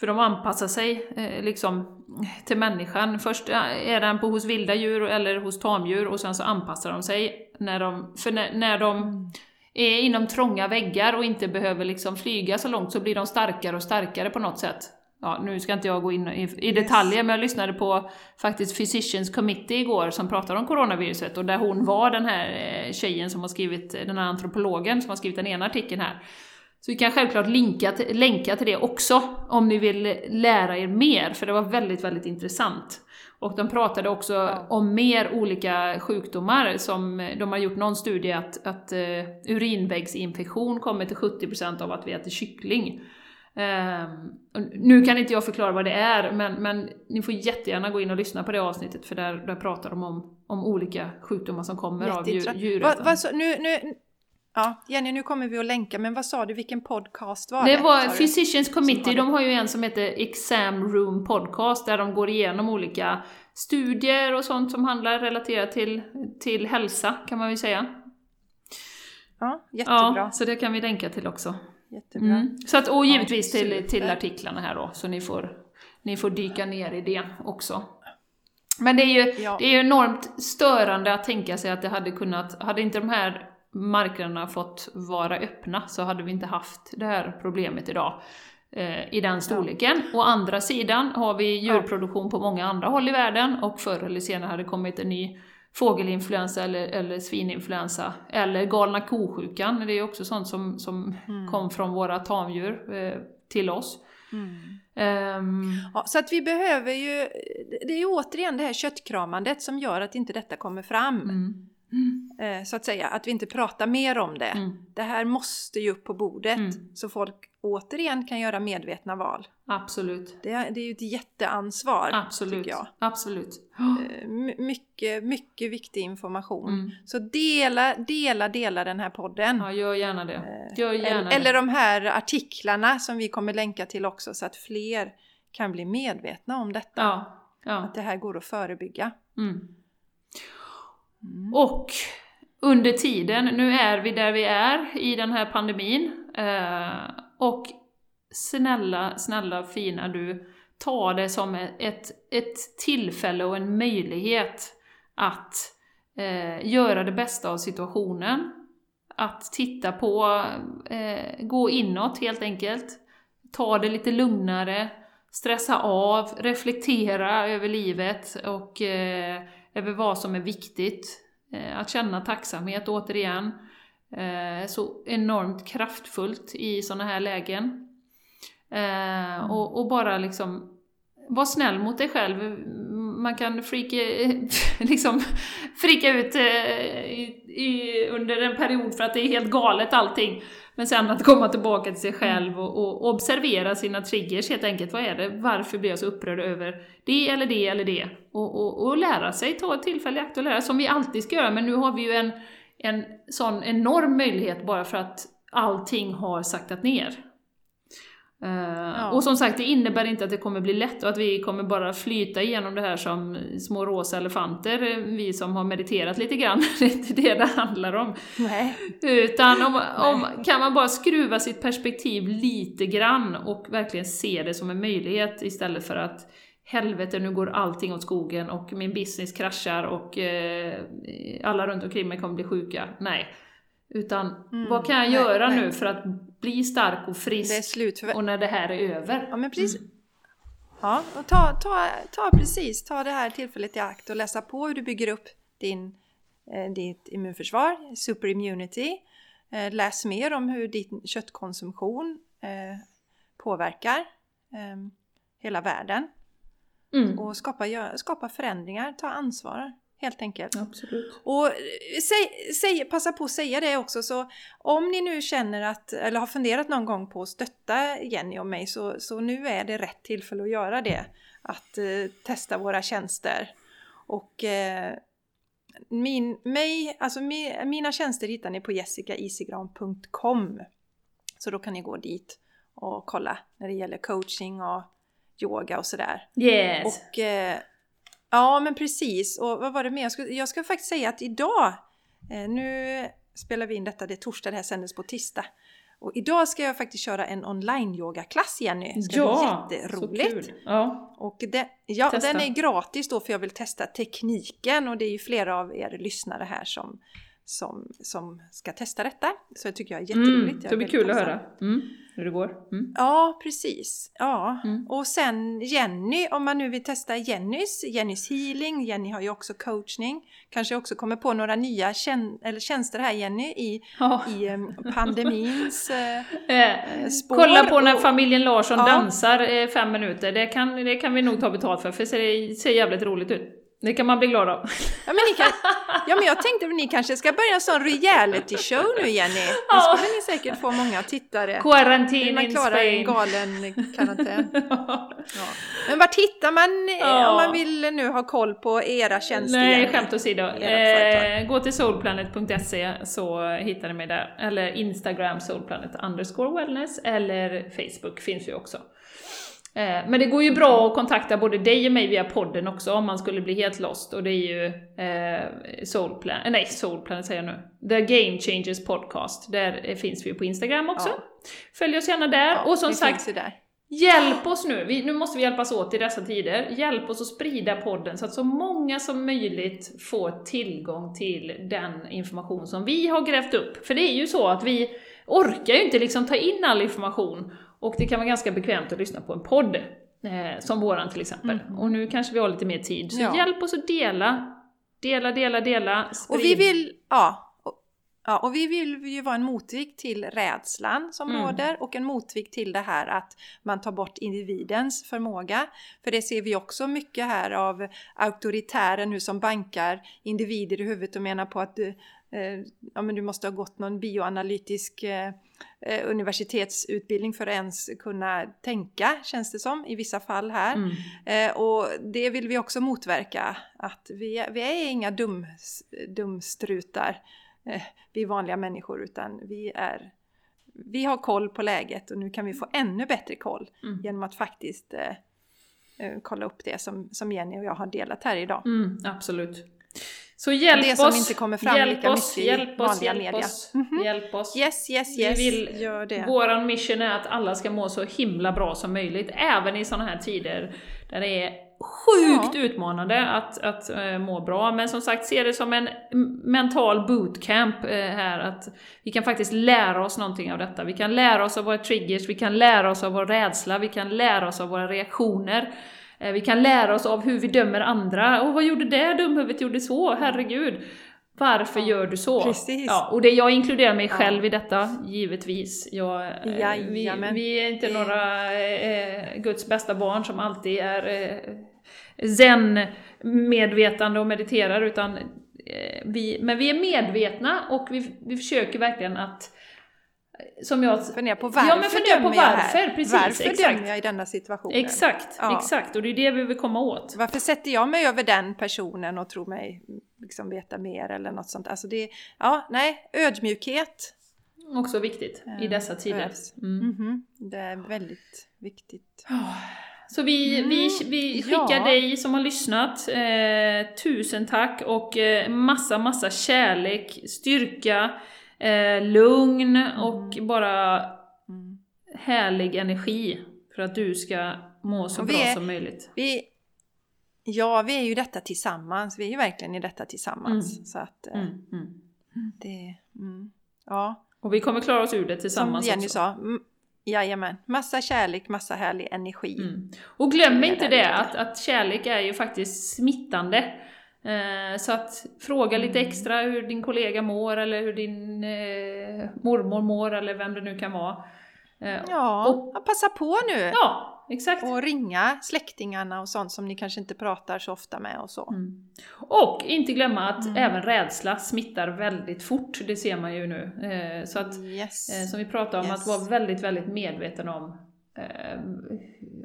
För de anpassar sig eh, liksom till människan. Först är den på hos vilda djur eller hos tamdjur och sen så anpassar de sig när de, för när, när de mm är inom trånga väggar och inte behöver liksom flyga så långt så blir de starkare och starkare på något sätt. Ja, nu ska inte jag gå in i, detaljer, men jag lyssnade på faktiskt Physicians Committee igår som pratade om coronaviruset och där hon var den här eh, tjejen som har skrivit, den här antropologen som har skrivit den ena artikeln här. Så vi kan självklart linka till, länka till det också om ni vill lära er mer, för det var väldigt, väldigt intressant. Och de pratade också om mer olika sjukdomar som de har gjort någon studie att, att uh, urinvägsinfektion kommer till 70% av att vi äter kyckling. Uh, nu kan inte jag förklara vad det är, men, men ni får jättegärna gå in och lyssna på det avsnittet för där, där pratar de om, om olika sjukdomar som kommer av djur, djuret. Va, nu, nu, Ja, Jenny, nu kommer vi att länka, men vad sa du, vilken podcast var det? Det var Physicians Committee, de har ju en som heter Exam Room Podcast, där de går igenom olika studier och sånt som handlar relaterat till, till hälsa, kan man ju säga. Ja, jättebra. Ja, så det kan vi länka till också. Jättebra. Mm. Så att, och givetvis Ja, till, till artiklarna här då, så ni får, ni får dyka ner i det också. Men det är ju Ja. det är ju enormt störande att tänka sig att det hade kunnat, hade inte de här marknaderna fått vara öppna så hade vi inte haft det här problemet idag eh, i den storleken. Å andra sidan har vi djurproduktion på många andra håll i världen och förr eller senare hade kommit en ny fågelinfluensa eller, eller svininfluensa eller galna kosjukan. Det är också sånt som, som kom från våra tamdjur eh, till oss. Ehm, Ja, så att vi behöver ju, det är återigen det här köttkramandet som gör att inte detta kommer fram. mm, Eh, så att säga, att vi inte pratar mer om det. mm, Det här måste ju upp på bordet Mm. så folk återigen kan göra medvetna val. absolut. Det är, det är ju ett jätteansvar, Absolut. tycker jag. Absolut. Eh, my- mycket, mycket viktig information. Mm. Så dela, dela, dela den här podden. Ja, gör gärna det. Eh, Gör gärna Eller, eller det. de här artiklarna som vi kommer länka till också så att fler kan bli medvetna om detta. Ja, ja. Att det här går att förebygga. Mm. Mm. Och under tiden, nu är vi där vi är i den här pandemin. Eh, och snälla, snälla fina du, ta det som ett, ett tillfälle och en möjlighet att eh, göra det bästa av situationen. Att titta på, eh, gå inåt helt enkelt. Ta det lite lugnare, stressa av, reflektera över livet och eh, över vad som är viktigt. Eh, att känna tacksamhet återigen. Eh, så enormt kraftfullt i sådana här lägen. Eh, och, och bara liksom var snäll mot dig själv. Man kan freaka, [LAUGHS] liksom, freaka ut i, i, under en period för att det är helt galet allting. Men sen att komma tillbaka till sig själv och, och observera sina triggers helt enkelt. Vad är det? Varför blir jag så upprörd över det eller det eller det? Och, och, och lära sig, ta ett tillfälle i akt och lära som vi alltid ska göra. Men nu har vi ju en, en sån enorm möjlighet bara för att allting har saktat ner. Eh, Och som sagt, det innebär inte att det kommer bli lätt och att vi kommer bara flyta igenom det här som små rosa elefanter, eh, vi som har mediterat lite grann. [LAUGHS] det är inte det det handlar om. Nej. Utan om, om, kan man bara skruva sitt perspektiv lite grann och verkligen se det som en möjlighet istället för att helvete nu går allting åt skogen och min business kraschar och eh, alla runt omkring mig kommer bli sjuka. Nej. Utan Mm, vad kan jag nej, göra nej. nu för att bli stark och Det är frisk slut för... och när det här är över? Ja men precis. Ja, och ta, ta, ta precis, ta det här tillfället i akt och läsa på hur du bygger upp din, eh, ditt immunförsvar, super immunity. Eh, läs mer om hur din köttkonsumtion eh, påverkar eh, hela världen. Mm. Och skapa, skapa förändringar, ta ansvar helt enkelt. Absolut. Och eh, säg, säg, passa på att säga det också, så om ni nu känner att, eller har funderat någon gång på att stötta Jenny och mig, så, så nu är det rätt tillfälle att göra det. Att eh, testa våra tjänster. Och eh, min, mig, alltså mi, mina tjänster hittar ni på jessicaisigran.com. Så då kan ni gå dit och kolla när det gäller coaching och yoga och sådär. Yes. Och eh, ja, men precis. Och vad var det mer? Jag ska, jag ska faktiskt säga att idag, eh, nu spelar vi in detta, det är torsdag, det här sändes på tisdag. Och idag ska jag faktiskt köra en online-yogaklass Jenny. Det ska ja, bli så jätteroligt. kul. Ja. Och det, ja, Testa. den är gratis då för jag vill testa tekniken och det är ju flera av er lyssnare här som, som, som ska testa detta. Så jag tycker jag är jätteroligt. Mm, det blir kul att höra mm, hur det går. Mm. Ja, precis. Ja. Mm. Och sen Jenny, om man nu vill testa Jennys, Jennys healing, Jenny har ju också coachning. Kanske också kommer på några nya tjän eller tjänster här Jenny i, Ja. i em, pandemins... [LAUGHS] Eh, Eh, spår kolla på när familjen Larsson Ja. dansar eh, fem minuter, det kan, det kan vi nog ta betalt för, för det ser, ser jävligt roligt ut. Det kan man bli glad av. ja, men kan, ja men jag tänkte att ni kanske ska börja en sån reality show nu Jenny. Då Ja. skulle ni säkert få många tittare. Hur Quarantine man in klarar en galen karantän. [LAUGHS] Ja. Men var hittar man eh, Ja. om man vill nu ha koll på era tjänster? Nej, Jenny? skämt åsido. Eh, gå till soulplanet.se så hittar ni mig där. Eller Instagram soulplanet underscore wellness eller Facebook finns ju också. Eh, men det går ju bra att kontakta både dig och mig via podden också om man skulle bli helt lost. Och det är ju eh, Soulplan, eh, nej Soulplan säger jag nu. The Game Changers Podcast. Där finns vi på Instagram också. Ja. Följ oss gärna där. Ja, och som sagt, Hjälp oss nu, vi, nu måste vi hjälpas åt i dessa tider. Hjälp oss att sprida podden så att så många som möjligt får tillgång till den information som vi har grävt upp. För det är ju så att vi orkar ju inte liksom ta in all information och det kan vara ganska bekvämt att lyssna på en podd, eh, som våran till exempel. Mm. Och nu kanske vi har lite mer tid, så ja. hjälp oss att dela. Dela, dela, dela, sprid. Och vi vill, ja, Ja, och vi vill ju vara en motvikt till rädslan som mm. råder och en motvikt till det här att man tar bort individens förmåga. För det ser vi också mycket här av auktoritären nu som bankar individer i huvudet och menar på att du, eh, ja, men du måste ha gått någon bioanalytisk eh, universitetsutbildning för att ens kunna tänka, känns det som, i vissa fall här. Mm. Eh, och det vill vi också motverka, att vi, vi är inga dum, dumstrutar eh, vi vanliga människor utan vi är vi har koll på läget och nu kan vi få ännu bättre koll mm. genom att faktiskt eh, eh, kolla upp det som, som Jenny och jag har delat här idag. Mm, absolut. Så hjälp det oss! Som inte kommer fram hjälp lika oss, mycket hjälp i vanliga hjälp media. Oss, mm -hmm. Hjälp oss! Yes, yes, yes! Vi vill, Gör det. Våran mission är att alla ska må så himla bra som möjligt, även i sådana här tider där det är sjukt ja. utmanande att, att äh, må bra, men som sagt, se det som en mental bootcamp äh, här, att vi kan faktiskt lära oss någonting av detta. Vi kan lära oss av våra triggers, vi kan lära oss av vår rädsla, vi kan lära oss av våra reaktioner. Äh, vi kan lära oss av hur vi dömer andra. Och vad gjorde det dumhuvudet gjorde så? Herregud. Varför ja, gör du så? Precis. Ja, och det, jag inkluderar mig själv ja. i detta, givetvis. Jag, eh, vi, vi, är inte några eh, Guds bästa barn som alltid är eh, zen-medvetande och mediterar, utan eh, vi, men vi är medvetna och vi, vi försöker verkligen att som jag... Fundera på varför ja, men fundera på varför, jag precis. Varför exakt. dömer jag i denna situation? Exakt, ja. exakt. Och det är det vi vill komma åt. Varför sätter jag mig över den personen och tror mig liksom veta mer eller något sånt? Alltså det, ja, nej, ödmjukhet. Också viktigt i dessa tider. Mm. Mm -hmm. Det är väldigt viktigt. Så vi, mm, vi, vi skickar ja. dig som har lyssnat, eh, tusen tack och eh, massa, massa kärlek, styrka, eh, lugn och mm. bara mm. härlig energi för att du ska må så bra är, som möjligt. Vi, ja, vi är ju detta tillsammans. Vi är ju verkligen i detta tillsammans. Mm. Så att eh, mm, mm. det... ja. Och vi kommer klara oss ur det tillsammans Som Jenny också. sa, Jajamän, massa kärlek, massa härlig energi. Mm. Och glöm inte det, att, att kärlek är ju faktiskt smittande. Eh, så att fråga lite mm. extra hur din kollega mår, eller hur din eh, mormor mår, eller vem det nu kan vara. Eh, ja, och, passa på nu! Ja, Exakt. Och ringa släktingarna och sånt som ni kanske inte pratar så ofta med och så. Mm. Och inte glömma att mm. även rädsla smittar väldigt fort, det ser man ju nu. Så att, yes. som vi pratade om, yes. att vara väldigt, väldigt medveten om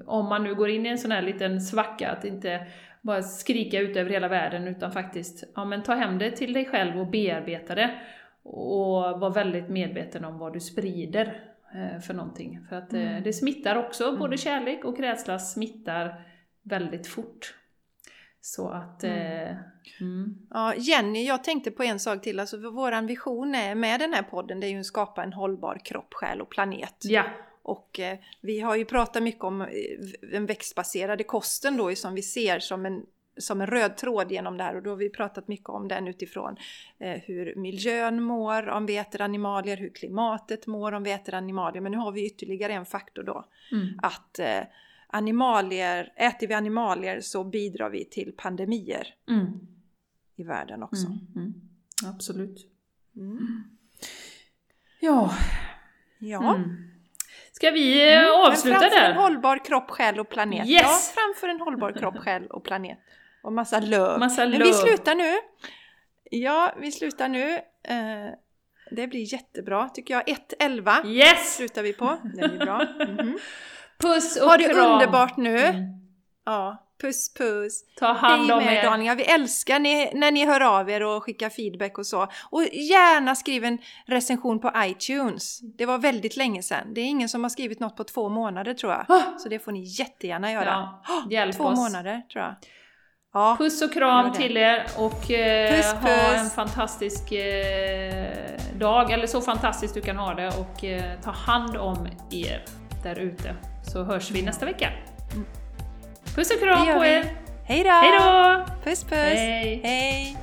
om man nu går in i en sån här liten svacka, att inte bara skrika ut över hela världen, utan faktiskt ja, men ta hem det till dig själv och bearbeta det. Och var väldigt medveten om vad du sprider Eh, för någonting. För att eh, mm. det smittar också, både mm. kärlek och rädsla smittar väldigt fort. Så att... Mm. Eh, mm. Ja, Jenny, jag tänkte på en sak till. Alltså, vår vision är, med den här podden det är ju att skapa en hållbar kropp, själ och planet. Ja. Och eh, vi har ju pratat mycket om den växtbaserade kosten då som vi ser som en som en röd tråd genom det här och då har vi pratat mycket om den utifrån eh, hur miljön mår om vi äter animalier, hur klimatet mår om vi äter animalier. Men nu har vi ytterligare en faktor då. Mm. Att eh, animalier, äter vi animalier så bidrar vi till pandemier mm. i världen också. Mm. mm. Absolut. Mm. Ja. Ja. Mm. Ska vi eh, avsluta där? Framför en hållbar kropp, själ och planet. Yes! Ja, framför en hållbar kropp, [LAUGHS] själ och planet. Och massa löv. Massa Men vi slutar nu. Ja, vi slutar nu. Eh, det blir jättebra tycker jag. 1.11 yes! slutar vi på. Det blir bra. [LAUGHS] Mm -hmm. Puss och Ha det kram. underbart nu. Mm. Ja. Puss puss! Ta hand om er! darlingar, vi älskar ni, när ni hör av er och skickar feedback och så. Och gärna skriv en recension på iTunes. Det var väldigt länge sedan. Det är ingen som har skrivit något på två månader tror jag. Ah! Så det får ni jättegärna göra. Ja, hjälp Två oss. månader tror jag. Ja, Puss och kram till er och eh, Puss, ha puss. en fantastisk eh, dag, eller så fantastiskt du kan ha det och eh, ta hand om er där ute. Så hörs vi nästa vecka. Puss och kram på er! Hej då! Puss puss! Hej. Hej.